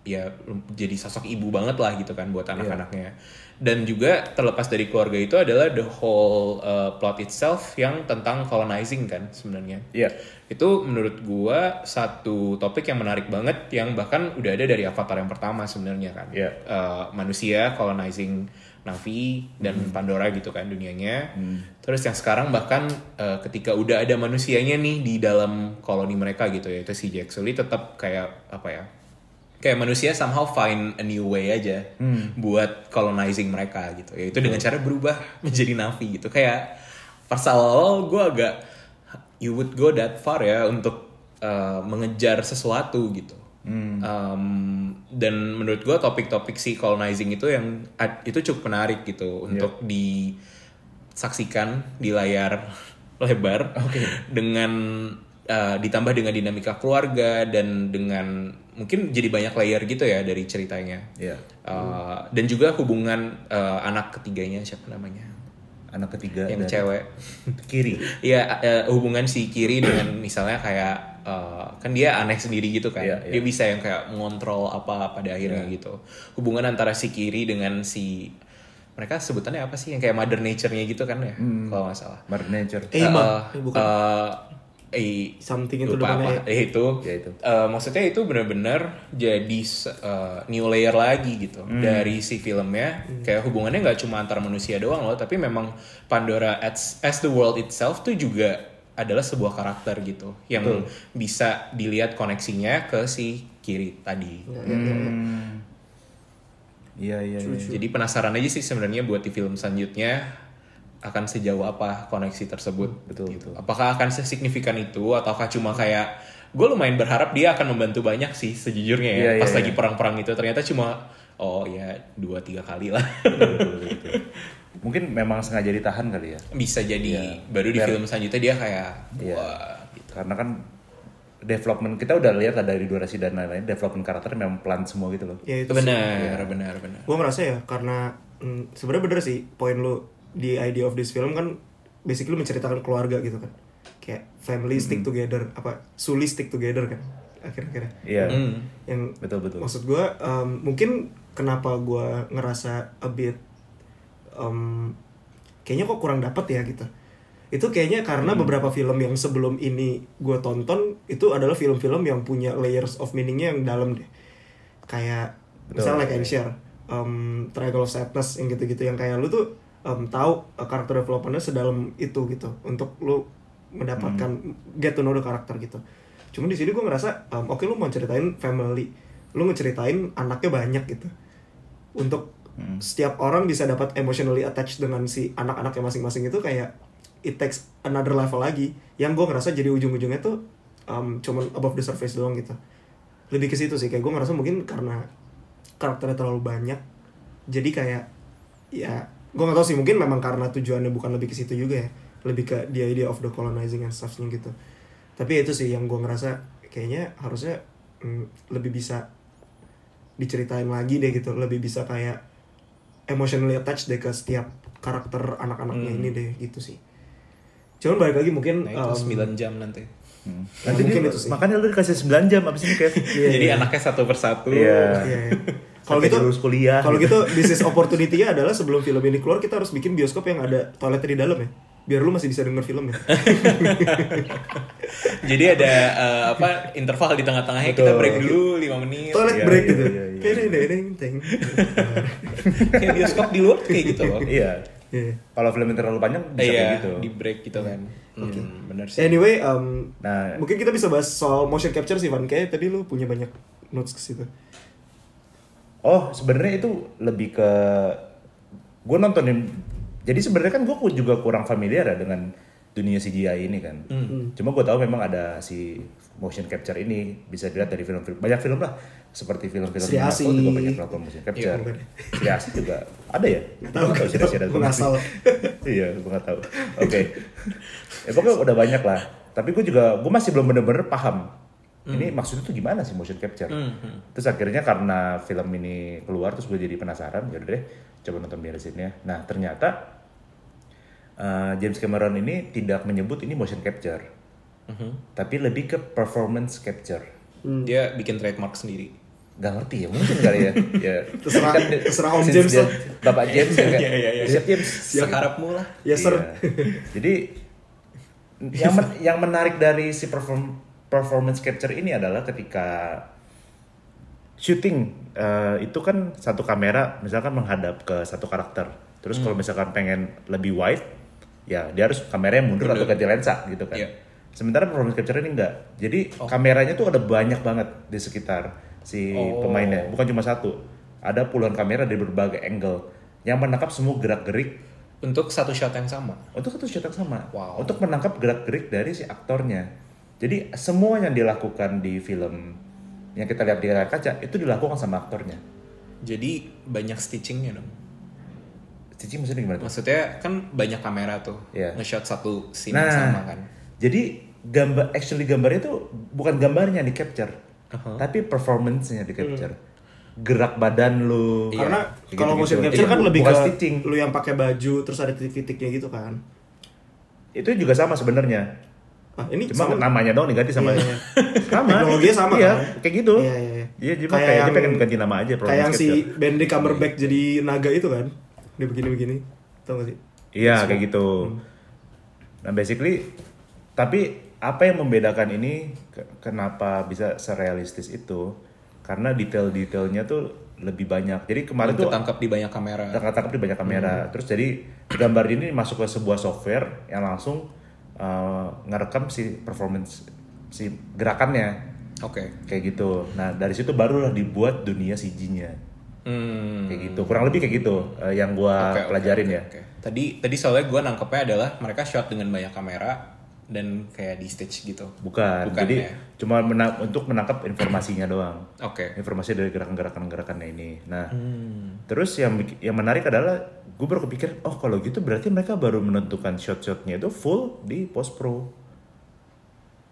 ya jadi sosok ibu banget lah gitu kan buat anak-anaknya. Dan juga terlepas dari keluarga itu adalah the whole uh, plot itself yang tentang colonizing kan sebenarnya. Iya. Itu menurut gua satu topik yang menarik banget yang bahkan udah ada dari Avatar yang pertama sebenarnya kan. Iya. Uh, manusia colonizing Navi dan Hmm. Pandora gitu kan dunianya. Terus yang sekarang bahkan uh, ketika udah ada manusianya nih di dalam koloni mereka gitu ya itu si Jack Sully tetap kayak apa ya? Kayak manusia somehow find a new way aja Hmm. buat colonizing mereka gitu. Yaitu dengan cara berubah menjadi Navi gitu. Kayak pas awal gue agak you would go that far ya untuk uh, mengejar sesuatu gitu. Um, dan menurut gue topik-topik si colonizing itu yang itu cukup menarik gitu untuk disaksikan di layar lebar dengan uh, ditambah dengan dinamika keluarga dan dengan mungkin jadi banyak layer gitu ya dari ceritanya. Iya. Uh, dan juga hubungan uh, anak ketiganya siapa namanya? Anak ketiga yang dari cewek. kiri. Iya, eh, hubungan si Kiri dengan misalnya kayak eh, kan dia aneh sendiri gitu kan. Iya, iya. Dia bisa yang kayak mengontrol apa pada akhirnya gitu. Hubungan antara si Kiri dengan si mereka sebutannya apa sih yang kayak mother nature-nya gitu kan ya kalau nggak salah. Mother Nature. Eh. Eh, Eh, bukan. eh, eh, Something itu lupa apa. Eh, itu. Ya, itu. Eh, maksudnya itu benar-benar jadi eh, new layer lagi gitu Hmm. dari si filmnya kayak hubungannya nggak cuma antara manusia doang loh tapi memang Pandora as, as the world itself tuh juga adalah sebuah karakter gitu yang bisa dilihat koneksinya ke si kiri tadi Hmm. Iya iya iya. jadi penasaran aja sih sebenarnya buat di film selanjutnya akan sejauh apa koneksi tersebut Betul, gitu. Apakah akan sesignifikan itu ataukah cuma kayak gue lumayan berharap dia akan membantu banyak sih sejujurnya ya Iya, pas iya, lagi iya. perang-perang itu ternyata cuma oh ya dua tiga kali lah Betul, betul, betul. Mungkin memang sengaja ditahan kali ya. bisa jadi Iya. baru di Biar- film selanjutnya dia kayak Iya. wah gitu. Karena kan development kita udah lihat lah dari durasi dan lain-lain development karakter memang pelan semua gitu loh. Ya itu benar benar benar gue merasa ya karena mm, sebenarnya bener sih poin lu di idea of this film kan basically menceritakan keluarga gitu kan kayak family stick together apa Suli stick together kan akhir-akhirnya Iya. Hmm. yang Betul betul. maksud gue um, mungkin kenapa gue ngerasa a bit um, kayaknya kok kurang dapet ya gitu itu kayaknya karena Hmm. beberapa film yang sebelum ini gue tonton itu adalah film-film yang punya layers of meaningnya yang dalam deh kayak Betul. misalnya kayak share um, Triangle of Sadness yang gitu-gitu yang kayak lu tuh um, tahu uh, karakter developmentnya sedalam itu gitu untuk lu mendapatkan get to know the karakter gitu. Cuma di sini gue ngerasa um, oke lu mau ceritain family lu ngeceritain anaknya banyak gitu. Untuk setiap orang bisa dapat emotionally attached dengan si anak-anaknya masing-masing itu kayak it takes another level lagi. Yang gue ngerasa jadi ujung-ujungnya tuh um, cuman above the surface doang gitu. Lebih ke situ sih kayak gue ngerasa mungkin karena karakternya terlalu banyak jadi kayak ya gue nggak tahu sih mungkin memang karena tujuannya bukan lebih ke situ juga ya. Lebih ke the idea of the colonizing and stuffnya gitu. Tapi itu sih yang gue ngerasa kayaknya harusnya mm, lebih bisa diceritain lagi deh gitu. Lebih bisa kayak emotionally attached deh ke setiap karakter anak-anaknya ini deh gitu sih. Cuman balik lagi mungkin nah itu um, 9 jam nanti Hmm. Ya, Nanti mungkin dia- itu sih. makanya lu dikasih 9 jam abis ini kayak jadi anaknya satu persatu Iya. Iya, iya. Kalau Sampai gitu, lulus kuliah. kalau gitu bisnis opportunity-nya adalah sebelum film ini keluar kita harus bikin bioskop yang ada toiletnya di dalam ya, biar lu masih bisa denger film ya. jadi ada eh, apa interval di tengah-tengahnya kita break dulu 5 menit Toilet Iya, break iya, gitu. iya, iya. Deng, deng, deng. kayak bioskop di luar kayak gitu loh Iya. Iya. Kalau film yang terlalu panjang bisa iya kayak gitu. di break gitu kan Hmm, bener sih Anyway, um, Nah, mungkin kita bisa bahas soal motion capture sih, Van. Kayak tadi lu punya banyak notes ke situ. Oh, sebenarnya itu lebih ke gue nontonin. Jadi sebenarnya kan gue juga kurang familiar ya dengan dunia CGI ini kan. Cuma gue tahu memang ada si motion capture ini bisa dilihat dari film-film banyak film lah seperti film-film Sri Marvel Asih. juga banyak melakukan motion capture. bukan. Sri Asih juga ada ya? tahu, Nggak Sri Asih ada ngasal. iya, gue nggak tahu. Oke, ya pokoknya udah banyak lah. Tapi gue juga gue masih belum bener-bener paham ini maksudnya tuh gimana sih motion capture Hmm, hmm. terus akhirnya karena film ini keluar terus gue jadi penasaran ya udah deh coba nonton beresinnya nah ternyata uh, James Cameron ini tidak menyebut ini motion capture Mhm. tapi lebih ke performance capture Dia bikin trademark sendiri. Gak ngerti ya mungkin kali ya ya Terserah- Kan terserah Om James dia- bapak James ya kan Iya, iya, iya. Siap, James Seharapmu lah. Ya sir. Iya. Jadi yang men- yang menarik dari si perform performance capture ini adalah ketika syuting eh, itu kan satu kamera misalkan menghadap ke satu karakter. Terus Hmm. kalau misalkan pengen lebih wide, ya dia harus kameranya mundur, atau ganti lensa gitu kan. Iya. Sementara performance capture ini enggak. Jadi Oh. kameranya tuh ada banyak banget di sekitar si Oh. pemainnya, bukan cuma satu. Ada puluhan kamera dari berbagai angle yang menangkap semua gerak-gerik Untuk satu shot yang sama. untuk satu shot yang sama. Wow. Untuk menangkap gerak-gerik dari si aktornya. Jadi semua yang dilakukan di film yang kita lihat di layar kaca itu dilakukan sama aktornya. Jadi banyak stitchingnya dong. Cici maksudnya gimana tuh? Maksudnya kan banyak kamera tuh Iya. nge-shot satu scene Nah, yang sama kan. jadi gambar actually gambarnya tuh bukan gambarnya yang di capture, Uh-huh. tapi performance-nya di capture. Gerak badan lu. Iya. Karena kalau gitu-gitu. motion capture Itu kan lebih ke stitching. lu yang pakai baju terus ada titik-titiknya gitu kan. Itu juga sama sebenarnya. Ah, ini Cuma sama namanya doang diganti sama Iya, iya. sama. Teknologinya sama, Iya, kan? kayak gitu. Iya, iya, iya. Iya, cuma Kayak kayak, dia pengen ganti nama aja Kayak yang si capture. Benedict Cumberbatch jadi naga itu kan. Dia begini-begini. Tau gak sih? Iya kayak gitu. Nah basically, tapi apa yang membedakan ini ke- kenapa bisa serealistis itu? Karena detail-detailnya tuh lebih banyak. Jadi kemarin tuh Ketangkap di banyak kamera. tangkap di banyak kamera. Terus jadi gambar ini masuk ke sebuah software yang langsung uh, ngerekam si performance si gerakannya Oke. kayak gitu. Nah dari situ barulah dibuat dunia CG-nya Hmm. kayak gitu. Kurang lebih kayak gitu uh, yang gua oke, pelajarin oke, ya. oke. Tadi tadi soalnya gue nangkepnya adalah mereka shot dengan banyak kamera dan kayak di stage gitu. Bukan. Bukan Jadi ya? cuma mena- untuk menangkap informasinya doang. Oke. Informasi dari gerakan-gerakan gerakannya ini. Nah, Hmm. terus yang yang menarik adalah gue baru kepikir, oh kalau gitu berarti mereka baru menentukan shot-shotnya itu full di post pro,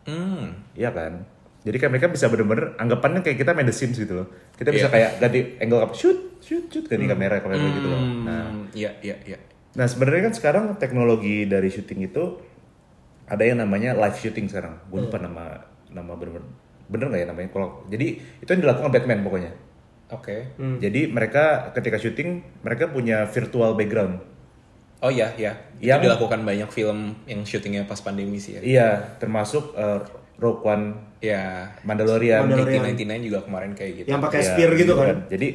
Hmm. Iya kan? Jadi kan mereka bisa bener-bener anggapannya kayak kita main The Sims gitu loh. Kita bisa Iya. kayak ganti angle kamera, shoot, shoot, shoot ganti kamera kamera gitu loh. Nah, Hmm, Iya, iya, iya. Nah sebenarnya kan sekarang teknologi dari syuting itu ada yang namanya live shooting sekarang. Gue lupa nama nama bener bener nggak ya namanya? Kalau jadi itu yang dilakukan Batman pokoknya. Oke. Jadi mereka ketika syuting mereka punya virtual background. Oh iya, iya. Itu Yang- dilakukan banyak film yang syutingnya pas pandemi sih ya. Iya, termasuk uh, Rogue One, Ya. Mandalorian. Mandalorian. 1999 juga kemarin kayak gitu. Yang pakai Iya, spear gitu kan. Jadi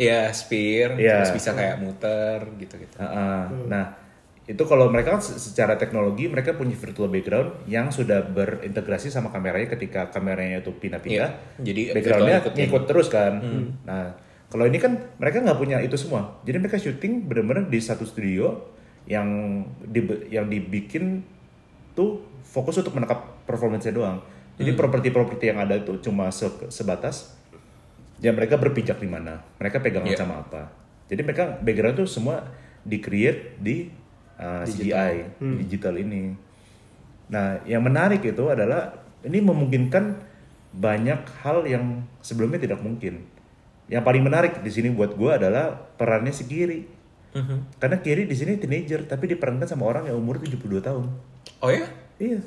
Iya, spear, Iya. terus bisa kayak muter gitu-gitu. uh, uh, nah itu kalau mereka kan se- secara teknologi mereka punya virtual background yang sudah berintegrasi sama kameranya ketika kameranya itu pindah-pindah. Iya, jadi backgroundnya ngikut terus kan. Nah, kalau ini kan mereka nggak punya itu semua. Jadi mereka syuting bener-bener di satu studio yang di, yang dibikin tuh fokus untuk menangkap performance-nya doang. Jadi properti-properti yang ada itu cuma se- sebatas ya mereka berpijak di mana, mereka pegangan Iya. sama apa. Jadi mereka background tuh semua di-create di uh, CGI digital ini. Nah, yang menarik itu adalah ini memungkinkan banyak hal yang sebelumnya tidak mungkin. Yang paling menarik di sini buat gue adalah perannya si Kiri. Mhm. Karena Kiri di sini teenager tapi diperankan sama orang yang umur 72 tahun. Oh ya? Iya.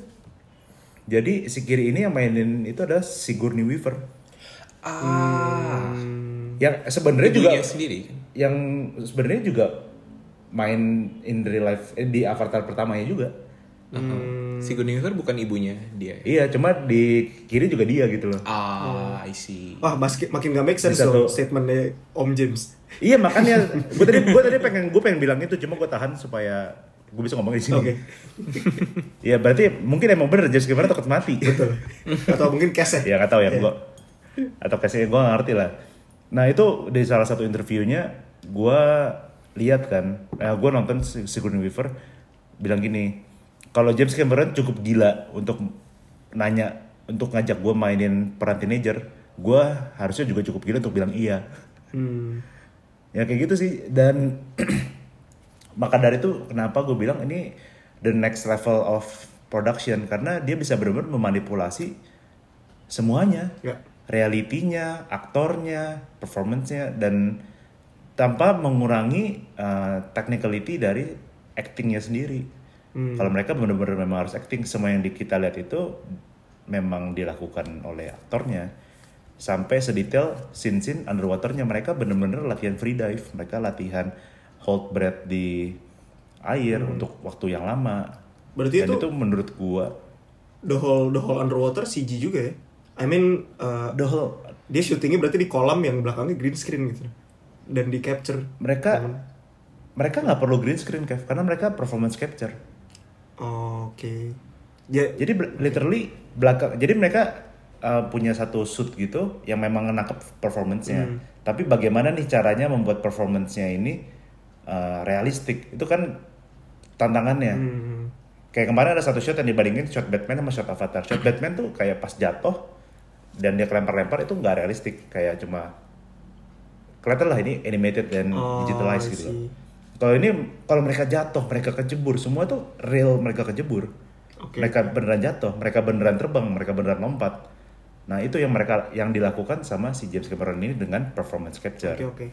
Jadi si Kiri ini yang mainin itu adalah Sigourney Weaver. Ah. Yang sebenarnya juga sendiri yang sebenarnya juga main in real life eh, di Avatar pertamanya juga. Uh-huh. Si Weaver bukan ibunya dia. ya? Iya, cuma di kiri juga dia gitu loh. Ah, I see. Wah, basket makin gak make sense satu- statementnya Om James. Iya makanya gue tadi gue tadi pengen gue pengen bilang itu cuma gue tahan supaya gue bisa ngomong di sini. Oke. Iya berarti mungkin emang bener James Cameron takut mati. Betul. Atau mungkin cash ya nggak tahu ya gue atau kasih gue nggak ngerti lah. Nah itu di salah satu interviewnya gue lihat kan, eh, gue nonton si- Sigourney Weaver bilang gini, kalau James Cameron cukup gila untuk nanya untuk ngajak gue mainin peran teenager, gue harusnya juga cukup gila untuk bilang iya. Hmm. Ya kayak gitu sih dan maka dari itu kenapa gue bilang ini the next level of production karena dia bisa benar-benar memanipulasi semuanya Ya. realitinya aktornya performance-nya dan tanpa mengurangi uh, technicality dari actingnya sendiri Hmm. kalau mereka benar-benar memang harus acting semua yang di- kita lihat itu memang dilakukan oleh aktornya sampai sedetail scene-scene underwaternya mereka benar-benar latihan free dive mereka latihan hold breath di air untuk waktu yang lama Hmm. Berarti dan itu- itu menurut gua The whole the whole underwater CG juga ya. I mean uh, the whole dia syutingnya berarti di kolam yang belakangnya green screen gitu. Dan di capture. mereka mereka nggak perlu green screen Kev karena mereka performance capture. Oh, Oke. Ya, jadi bel- literally belakang jadi mereka uh, punya satu suit gitu yang memang nangkep performance-nya. Hmm. tapi bagaimana nih caranya membuat performance-nya ini uh, realistik? Itu kan tantangannya. Hmm, kayak kemarin ada satu shot yang dibandingin shot Batman sama shot Avatar. Shot Batman tuh kayak pas jatuh dan dia kelempar-lempar itu nggak realistik. Kayak cuma kelihatan lah ini animated dan Oh, digitalized gitu loh. Kalau ini kalau mereka jatuh, mereka kejebur, semua tuh real mereka kejebur. Oke. Mereka beneran jatuh, mereka beneran terbang, mereka beneran lompat. Nah, itu yang mereka yang dilakukan sama si James Cameron ini dengan performance capture. Oke, oke.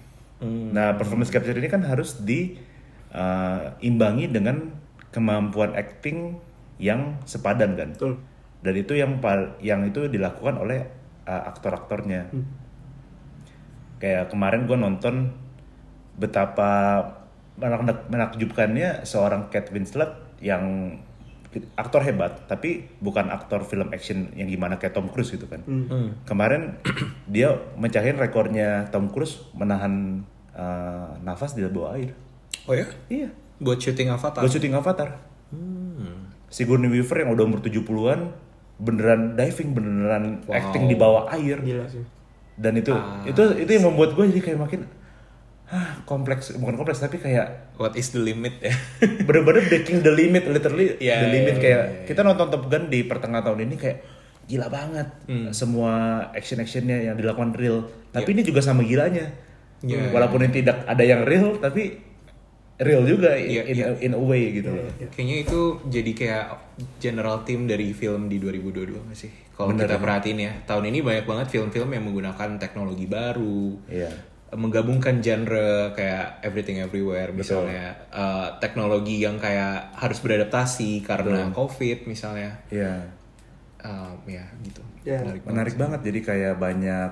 Nah, performance capture ini kan harus diimbangi dengan kemampuan acting yang sepadan kan. Betul. Dan itu yang pal- yang itu dilakukan oleh uh, aktor-aktornya. Kayak kemarin gue nonton betapa menak- menakjubkannya seorang Kate Winslet yang aktor hebat, tapi bukan aktor film action yang gimana kayak Tom Cruise gitu kan. Kemarin dia mencahin rekornya Tom Cruise menahan uh, nafas di bawah air. Oh ya? Iya. Buat syuting Avatar. Buat syuting Avatar. Sigourney Weaver yang udah umur 70-an beneran diving, beneran Wow. acting di bawah air. Gila sih. Dan itu Ah, itu itu yang membuat gue jadi kayak makin ah kompleks. Bukan kompleks tapi kayak What is the limit ya? bener-bener breaking the limit literally Iya, the limit. iya, kayak iya, iya. kita nonton Top Gun di pertengahan tahun ini kayak gila banget. Hmm. semua action actionnya yang dilakukan real. Tapi ini juga sama gilanya. Iya, walaupun ini tidak ada yang real tapi real juga in, Iya, in, iya. in a way gitu loh Kayaknya itu jadi kayak general theme dari film di 2022 nggak sih? Kalau kita ya. perhatiin ya, tahun ini banyak banget film-film yang menggunakan teknologi baru, iya menggabungkan genre kayak everything everywhere Betul. misalnya, eh, teknologi yang kayak harus beradaptasi karena covid misalnya, iya Um, ya gitu. Ya. Menarik banget. menarik banget jadi kayak banyak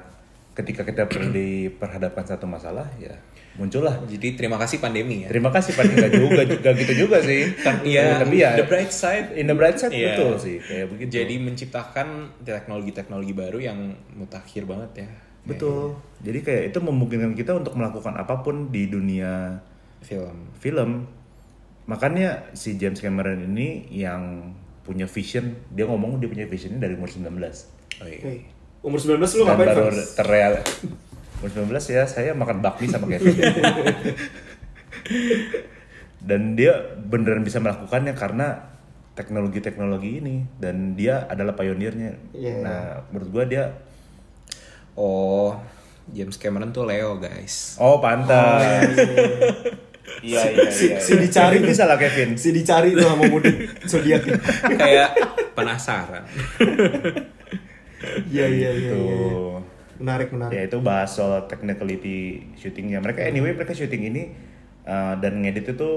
ketika kita perlu diperhadapkan satu masalah ya muncullah Jadi terima kasih pandemi ya. terima kasih Pak nggak juga juga gitu juga sih Iya, tapi ya the bright side. in the bright side Iya. betul sih kayak begitu Jadi menciptakan teknologi-teknologi baru yang mutakhir banget ya. betul jadi kayak itu memungkinkan kita untuk melakukan apa pun di dunia Film. film makanya si James Cameron ini yang punya vision dia ngomong dia punya visionnya dari umur 19 Oh, iya. Oke. Umur 19 lu dan ngapain, baru terreal umur 19 ya saya makan bakmi sama Kevin dan dia beneran bisa melakukannya karena teknologi-teknologi ini dan dia adalah pionirnya Iya. nah menurut gua dia Oh, James Cameron tuh Leo guys. oh pantas iya iya Si- iya si dicari. ini salah Kevin Si dicari tuh sama mudik zodiak. Kayak penasaran. Iya iya iya. Tuh. Menarik menarik. ya itu bahas soal technicality syutingnya mereka anyway mereka syuting ini uh, dan ngedit itu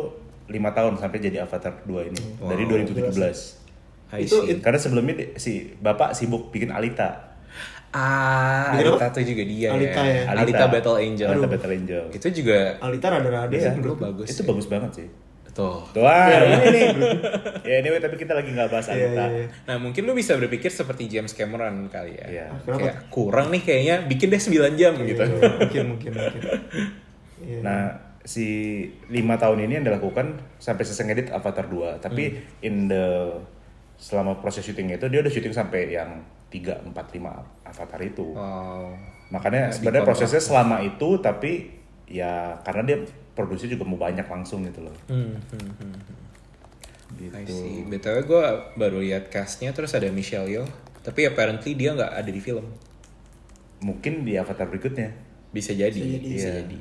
lima tahun sampai jadi Avatar 2 ini dari 2017 I Itu- see. karena sebelumnya si bapak sibuk bikin Alita Ah, Bikin Alita tuh juga dia Alita ya. ya? Alita, Battle Angel. Alita Battle Angel Itu juga Alita rada-rada sih gue. bagus. itu sih. bagus banget sih Tuh. tuh ah, ini nih ya anyway tapi kita lagi nggak bahas Iya, Alita iya, iya. Nah mungkin lu bisa berpikir seperti James Cameron kali ya. Iya. Kenapa? Kayak kurang nih kayaknya bikin deh 9 jam gitu. Iya, Mungkin mungkin mungkin. Iya. Nah, si lima tahun ini yang dilakukan sampai selesai ngedit Avatar 2. Tapi Hmm. in the selama proses syuting itu dia udah syuting sampai yang 3, 4, 5 Avatar itu. Wow. Makanya Masih sebenarnya prosesnya selama itu tapi ya karena dia produksi juga mau banyak langsung gitu loh. Hmm, hmm, hmm. I Gitu. see. BTW gue baru lihat castnya terus ada Michelle Yeoh. Tapi apparently dia nggak ada di film. Mungkin di Avatar berikutnya. Bisa jadi. Bisa jadi. Bisa Iya. jadi.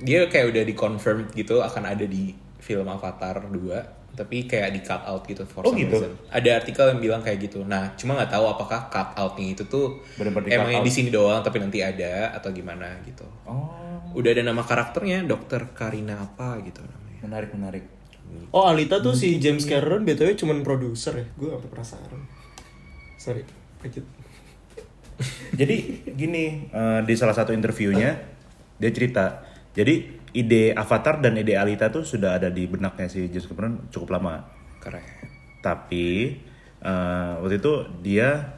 Dia kayak udah di confirm gitu akan ada di film Avatar 2. Tapi kayak di cut out gitu for Oh, some gitu? reason. Ada artikel yang bilang kayak gitu. Nah, cuma nggak tahu apakah cut outnya itu tuh cut emangnya out. di sini doang tapi nanti ada atau gimana gitu. Oh, Udah ada nama karakternya, Dokter Karina apa gitu namanya. menarik menarik. Oh Alita tuh si James Cameron btw cuman produser ya, gue sampai penasaran. Sorry, lanjut. Jadi gini eh, di salah satu interviewnya dia cerita. Jadi ide Avatar dan ide Alita tuh sudah ada di benaknya si James Cameron cukup lama. Keren. Tapi eh, waktu itu dia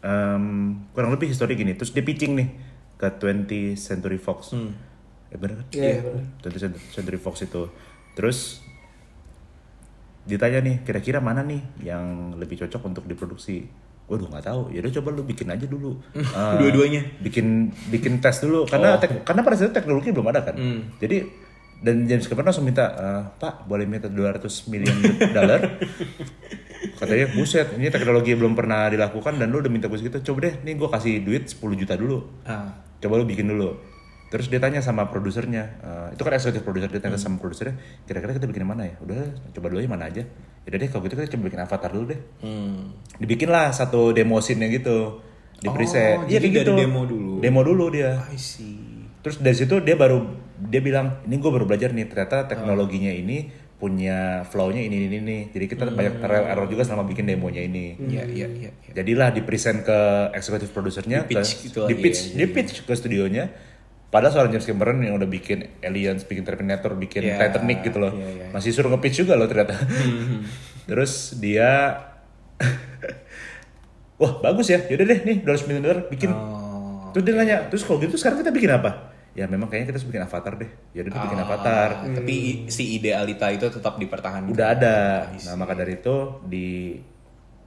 em, kurang lebih histori gini. Terus dia pitching nih ke 20th Century Fox. Eh bener kan? Iya, bener. 20th Cent- Century Fox itu. Terus ditanya nih kira-kira mana nih yang lebih cocok untuk diproduksi waduh nggak tahu. Ya udah coba lu bikin aja dulu. Eh, Dua-duanya? bikin bikin tes dulu. Karena tek- karena pada saat itu teknologi belum ada kan. Jadi dan James Cameron langsung minta "Eh, Pak boleh minta 200 million dollar? Katanya buset ini teknologi belum pernah dilakukan dan lu udah minta gue segitu. Coba deh nih gue kasih duit 10 juta dulu. Ah, coba lu bikin dulu terus dia tanya sama produsernya eh, itu kan eksekutif produser dia tanya sama produsernya kira-kira kita bikin yang mana ya? Udah coba dulu yang mana aja. Ya deh kalau gitu kita coba bikin avatar dulu deh. Hmm. dibikinlah satu demo scene-nya gitu di Oh, preset Iya, jadi kayak dari demo dulu. demo dulu dia. I see. terus dari situ dia baru dia bilang ini gue baru belajar nih ternyata teknologinya ini punya flow-nya ini ini ini. Jadi kita banyak trial error juga selama bikin demonya ini. Iya, iya, iya. iya. jadilah di present ke eksekutif produsernya Di pitch ke, gitu di pitch ya, di pitch ke studionya padahal seorang James Cameron yang udah bikin Aliens bikin Terminator bikin Iya, Titanic gitu loh. iya, iya. masih suruh nge-pitch juga loh ternyata. Terus dia wah bagus ya. Yaudah deh nih 200 million dollar bikin. Oh. terus dia nanya terus kalau gitu sekarang kita bikin apa? Ya memang kayaknya kita harus bikin avatar deh. Ya udah bikin Ah, avatar. Tapi i- si ide Alita itu tetap dipertahankan. udah ada. Nah maka dari itu di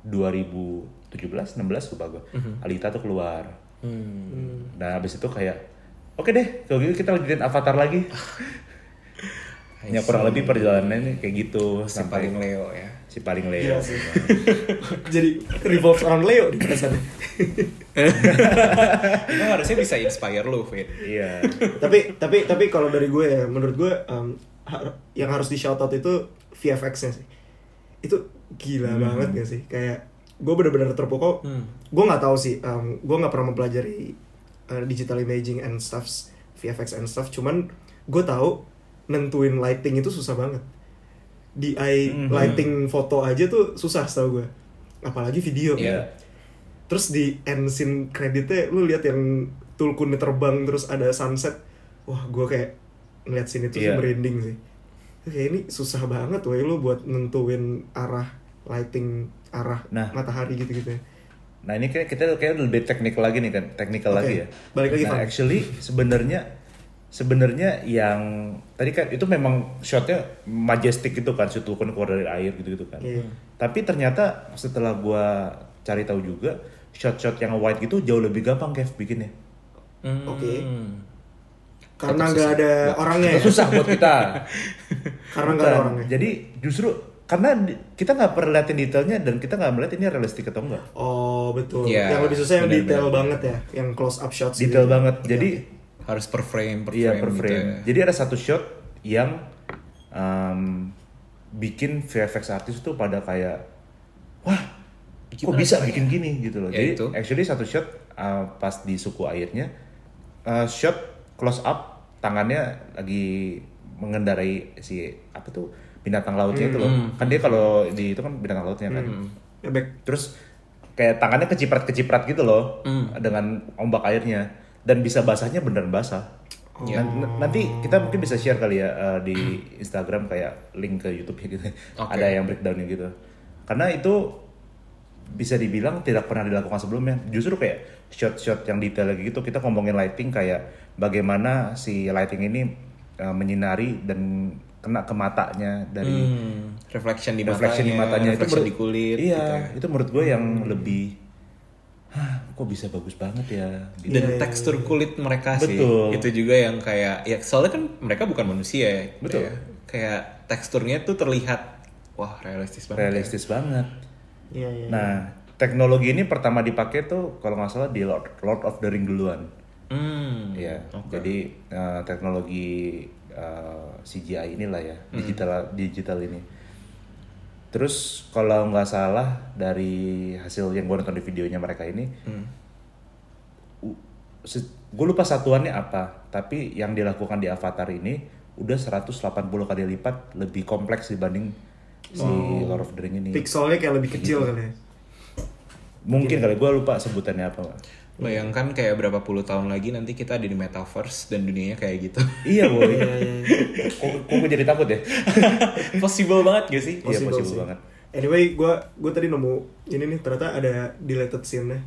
2017 16 lupa gue Alita tuh keluar. Hmm. nah habis itu kayak oke deh kalau gitu kita lanjutin avatar lagi ya kurang lebih perjalanannya kayak gitu Si sampai paling Leo ya. si paling Iya Leo sih. Jadi revolves around Leo di perasaannya. Itu harusnya bisa inspire lu, Fit. iya tapi tapi tapi kalau dari gue ya, menurut gue har- yang harus di shout out itu VFX-nya sih. Itu gila banget gak sih? Kayak gue bener-bener terpukau. Hmm. Gue nggak tahu sih. em, gue nggak pernah mempelajari eh, digital imaging and stuffs, VFX and stuff. Cuman gue tahu nentuin lighting itu susah banget. Di eye lighting foto aja tuh susah setahu gue. Apalagi video. Iya. Terus di end scene kreditnya lu lihat yang tulkunnya terbang terus ada sunset. Wah, gue kayak ngeliat scene itu sih Iya. merinding sih. Kayak ini susah banget woy lu buat nentuin arah lighting, arah Nah. matahari gitu-gitu ya. Nah ini kayak kita kayak lebih teknikal lagi nih kan, teknikal Oke, lagi ya. balik lagi, Nah actually sebenarnya sebenarnya yang tadi kan itu memang shotnya majestic gitu kan, shoot tulkun keluar dari air gitu gitu kan. Iya. Tapi ternyata setelah gua cari tahu juga shot-shot yang wide gitu jauh lebih gampang Kev bikinnya. Hmm. Oke. Karena nggak ada orangnya ya. Susah buat kita. Karena nggak ada orangnya. Jadi justru karena kita nggak pernah liatin detailnya dan kita nggak melihat ini realistik atau enggak. Oh, betul. Iya, yang lebih susah yang detail benar, banget ya, yang close up shots. Detail gitu. banget. Jadi Harus per frame, per Iya frame, per gitu frame. ya. Jadi ada satu shot yang um, bikin VFX artis tuh pada kayak wah Bikin kok bisa bikin ya? gini gitu loh. Ya Jadi itu. actually satu shot uh, pas di suku airnya uh, shot close up tangannya lagi mengendarai si apa tuh binatang lautnya itu loh. Hmm. Kan dia kalau di itu kan binatang lautnya kan. Bebek. Terus kayak tangannya keciprat-keciprat gitu loh Hmm. dengan ombak airnya dan bisa basahnya beneran basah. N- nanti kita mungkin bisa share kali ya uh, di Instagram kayak link ke YouTube gitu. Oke. Ada yang breakdownnya gitu. Karena itu bisa dibilang tidak pernah dilakukan sebelumnya. Justru kayak shot-shot yang detail lagi gitu. Kita ngomongin lighting kayak bagaimana si lighting ini uh, menyinari dan kena ke matanya dari Hmm. Reflection di reflection di matanya itu reflection menurut- di kulit. Iya, gitu ya. itu menurut gue yang lebih Hah, kok bisa bagus banget ya gitu. Dan tekstur kulit mereka sih. Betul. Itu juga yang kayak ya soalnya kan mereka bukan manusia ya. gitu Betul. ya. Kayak teksturnya tuh terlihat wah realistis banget. ya. realistis banget. Iya, iya. Nah, teknologi ini pertama dipakai tuh kalau nggak salah di Lord, Lord of the Ring duluan. Hmm. Iya. Oke. Jadi eh, teknologi eh, CGI inilah ya, Hmm. digital digital ini. Terus kalau nggak salah dari hasil yang gue nonton di videonya mereka ini, Hmm. gue lupa satuannya apa, tapi yang dilakukan di Avatar ini udah 180 kali lipat lebih kompleks dibanding si Lord of the Ring ini. Pixelnya kayak lebih kecil kali ya. Mungkin kali gue lupa sebutannya apa. Bayangkan kayak berapa puluh tahun lagi nanti kita ada di metaverse dan dunianya kayak gitu. iya boy. Iya, iya, iya. kok, kok gue jadi takut ya? Possible banget gak sih? Iya Possible possible sih. banget. Anyway, gue gue tadi nemu ini nih ternyata ada deleted scene-nya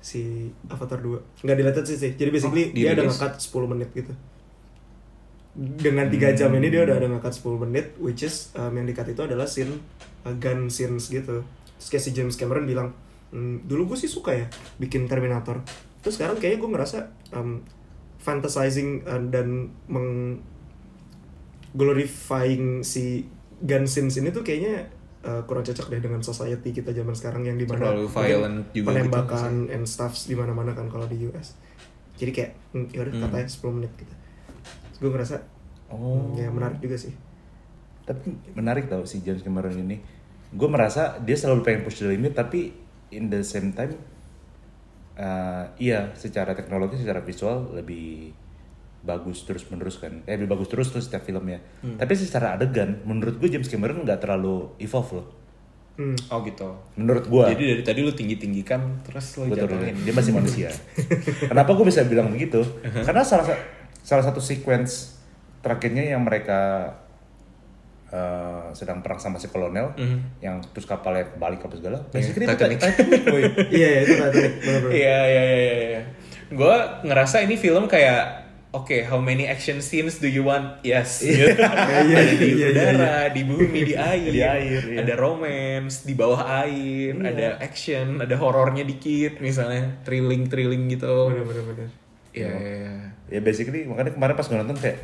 si Avatar 2. Nggak deleted sih sih. Jadi basically Oh, dia ada ngekat 10 menit gitu. Dengan 3 jam ini dia udah ada ngekat 10 menit which is um, yang dikat itu adalah scene uh, gun scenes gitu. Terus kayak si James Cameron bilang, "Hmm, dulu gue sih suka ya bikin Terminator. Terus sekarang kayaknya gue ngerasa um, fantasizing uh, dan meng glorifying si gun scenes ini tuh kayaknya uh, kurang cocok deh dengan society kita zaman sekarang yang di mana Terlalu mungkin violent juga gitu penembakan and stuffs di mana-mana kan kalau di US jadi kayak hmm, ya udah Hmm. katanya 10 menit gitu Terus gue ngerasa Oh. ya menarik juga sih Tapi menarik tau si James Cameron ini. Gue merasa dia selalu pengen push the limit tapi in the same time uh, iya secara teknologi secara visual lebih bagus terus menerus kan eh lebih bagus terus terus setiap filmnya tapi secara adegan menurut gue James Cameron nggak terlalu evolve loh hmm. Oh gitu. menurut gue Jadi dari tadi lu tinggi-tinggikan terus lu Betul, jatuhin. dia masih manusia. Kenapa gue bisa bilang begitu? Karena salah sa- salah satu sequence terakhirnya yang mereka eh, sedang perang sama si kolonel, Mhm. yang terus kapalnya balik apa segala. Iya, Basically itu Titanic. iya iya, itu Titanic bener-bener. Iya iya iya iya. Gue ngerasa ini film kayak Oke, how many action scenes do you want? Yes. Iya, iya, ada di iya, iya, udara, di bumi, di air, Di air, iya. ada romance di bawah air, Iya. ada action, ada horornya dikit, misalnya thrilling thrilling gitu. bener-bener bener. Iya. iya, iya. ya basically makanya kemarin pas gue nonton kayak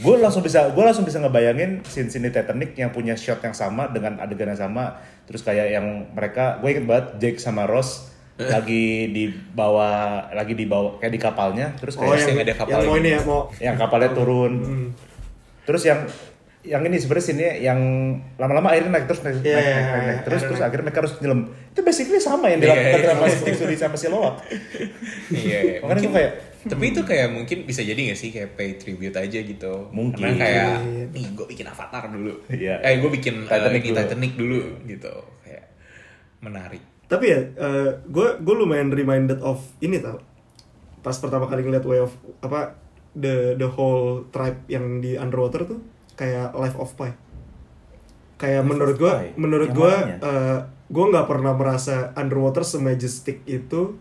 gue langsung bisa gue langsung bisa ngebayangin scene scene di Titanic yang punya shot yang sama dengan adegan yang sama terus kayak yang mereka gue inget banget Jake sama Ross lagi di bawah lagi di bawah kayak di kapalnya terus Oh kayak yang, yang ada kapal yang mau ini. ya mau yang kapalnya turun Hmm. terus yang yang ini sebenarnya sini yang lama-lama airnya naik terus naik, naik, iya, naik, naik, iya, naik. terus iya, terus naik. akhirnya mereka harus nyelam itu basically sama yang dilakukan iya, sama si Suri sama si Loak Iya. makanya Mungkin- gue kayak Tapi itu kayak mungkin bisa jadi gak sih kayak pay tribute aja gitu. Mungkin. Karena kayak Iya. nih gue bikin Avatar dulu. Iya. Eh gue bikin Titanic Titanic, ini dulu. Titanic dulu gitu. Kayak menarik. tapi ya gue gue lumayan reminded of ini tau pas pertama kali ngeliat way of apa the the whole tribe yang di underwater tuh kayak Life of Pi kayak menurut gue menurut gue gue nggak pernah merasa underwater semajestic itu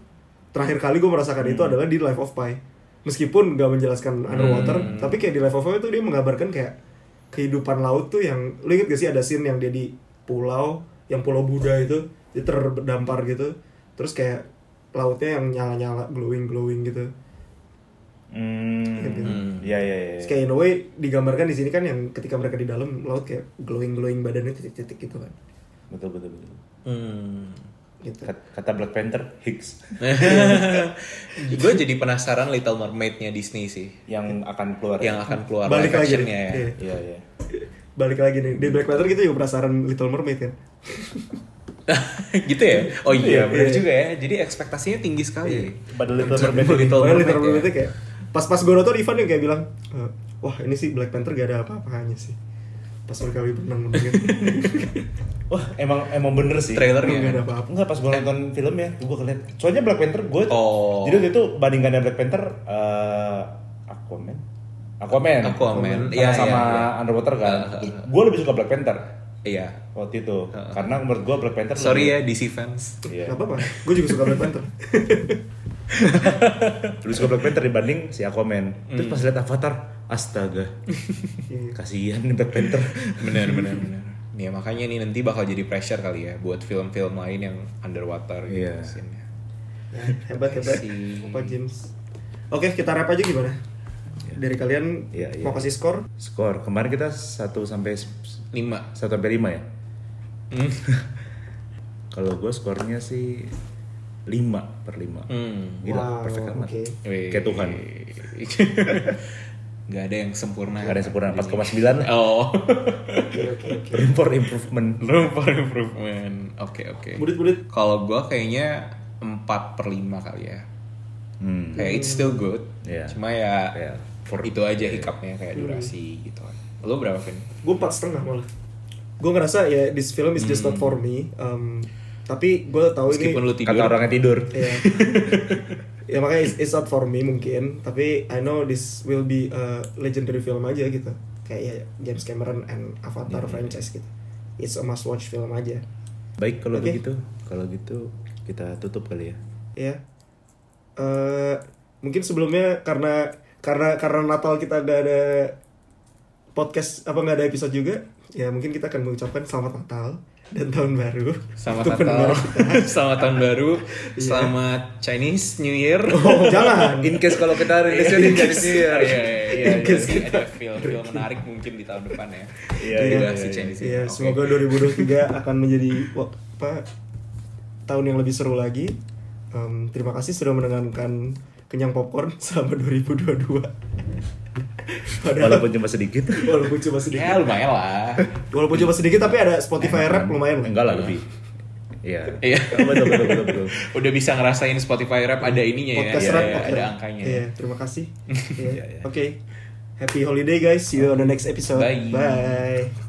terakhir kali gue merasakan itu adalah di Life of Pi. Meskipun nggak menjelaskan underwater Hmm. tapi kayak di Life of Pi itu dia menggambarkan kayak kehidupan laut tuh yang lu inget gak sih ada scene yang dia di pulau yang pulau Buddha itu dia terdampar gitu. Terus kayak lautnya yang nyala-nyala glowing glowing gitu. Hmm Gitu. ya ya ya Terus kayak in a way digambarkan di sini kan yang ketika mereka di dalam laut kayak glowing glowing badannya titik-titik gitu kan. Betul betul betul. Hmm. Gitu Kat- kata Black Panther Higgs gue jadi penasaran Little Mermaid-nya Disney sih. yang akan keluar Yang akan keluar Balik lagi action-nya nih. ya. Iya. iya iya balik lagi nih di Black Panther gitu juga penasaran Little Mermaid kan gitu ya? Oh Iya, iya, benar iya. juga ya. Jadi ekspektasinya tinggi sekali. Pada Little Mermaid. Little Padahal Mermaid Little ya. Mermaid kayak pas-pas gue nonton Ivan yang kayak bilang "Eh, wah ini sih Black Panther gak ada apa-apanya sih pas mereka lagi berenang gitu Wah, emang emang bener sih. Trailernya. gak ada apa-apa Enggak pas gue nonton filmnya, gue ngeliat. Soalnya Black Panther gue. Oh. Jadi waktu itu bandingannya Black Panther eh Aquaman. Aquaman. Aquaman, Sama, iya, sama iya, iya. Underwater kan. Uh, uh, uh. gue lebih suka Black Panther Iya. waktu itu. Karena menurut gue Black Panther. Sorry ya lebih- DC fans. Iya. Gak apa-apa, gue juga suka Black Panther Lebih suka Black Panther dibanding si Aquaman. Terus Hmm. pas liat Avatar, astaga. Iya. Kasihan nih Black Panther. Benar benar benar. Ya makanya nih nanti bakal jadi pressure kali ya buat film-film lain yang underwater gitu Iya. scene-nya. Ya, hebat hebat Opa James Oke kita rap aja gimana? Dari kalian Iya, iya. mau kasih skor? Skor kemarin kita 1 sampai 1 Lima. sampai 5 ya. Hmm. Kalau gue skornya sih 5 per 5. Hmm. Gila, Wow, perfect amat. oke. Wih. Kayak Tuhan. nggak ada yang sempurna. Gak ada yang sempurna 4,9 Oh, Oke oke oke. room for improvement. room for improvement. Oke oke. Budit-budit. Kalau gue kayaknya 4 per 5 kali ya. Hmm. Kayak it's still good. Iya. Cuma ya Iya. for itu aja hikapnya kayak durasi gitu. Lo berapa Vin? Gue empat setengah malah. Gue ngerasa ya this film is just not for me. Um, tapi gue tahu ini Meskipun lo tidur. Kata orangnya tidur. ya ya makanya it's, it's not for me mungkin tapi I know this will be a legendary film aja gitu kayak ya James Cameron and Avatar franchise gitu it's a must watch film aja Baik kalau Oke. begitu. Kalau gitu kita tutup kali ya. ya eh mungkin sebelumnya karena karena karena Natal kita gak ada podcast apa nggak ada episode juga ya mungkin kita akan mengucapkan selamat Natal dan tahun baru Selamat Natal, selamat tahun baru, Iya. selamat Chinese New Year. Oh, jangan In case kalau kita rilisnya di Chinese New Year. Iya, iya, iya. In case Jadi ada film-film menarik mungkin di tahun depan ya. Iya, iya, bahas iya, Chinese Iya. Oke. semoga 2023 akan menjadi apa tahun yang lebih seru lagi. Em, terima kasih sudah mendengarkan kenyang popcorn selama 2022. Padahal Walaupun cuma sedikit. walaupun cuma sedikit. Ya lumayan lah. Walaupun cuma sedikit tapi ada Spotify rap lumayan lah. Enggak lah lebih. Iya. Iya. Betul, betul, betul, betul. Udah bisa ngerasain Spotify Rap ada ininya ya. Podcast Iya, rap podcast ada angkanya. Iya, terima kasih. Iya. Iya, iya. Oke. Happy holiday guys. See you on the next episode. Bye. Bye.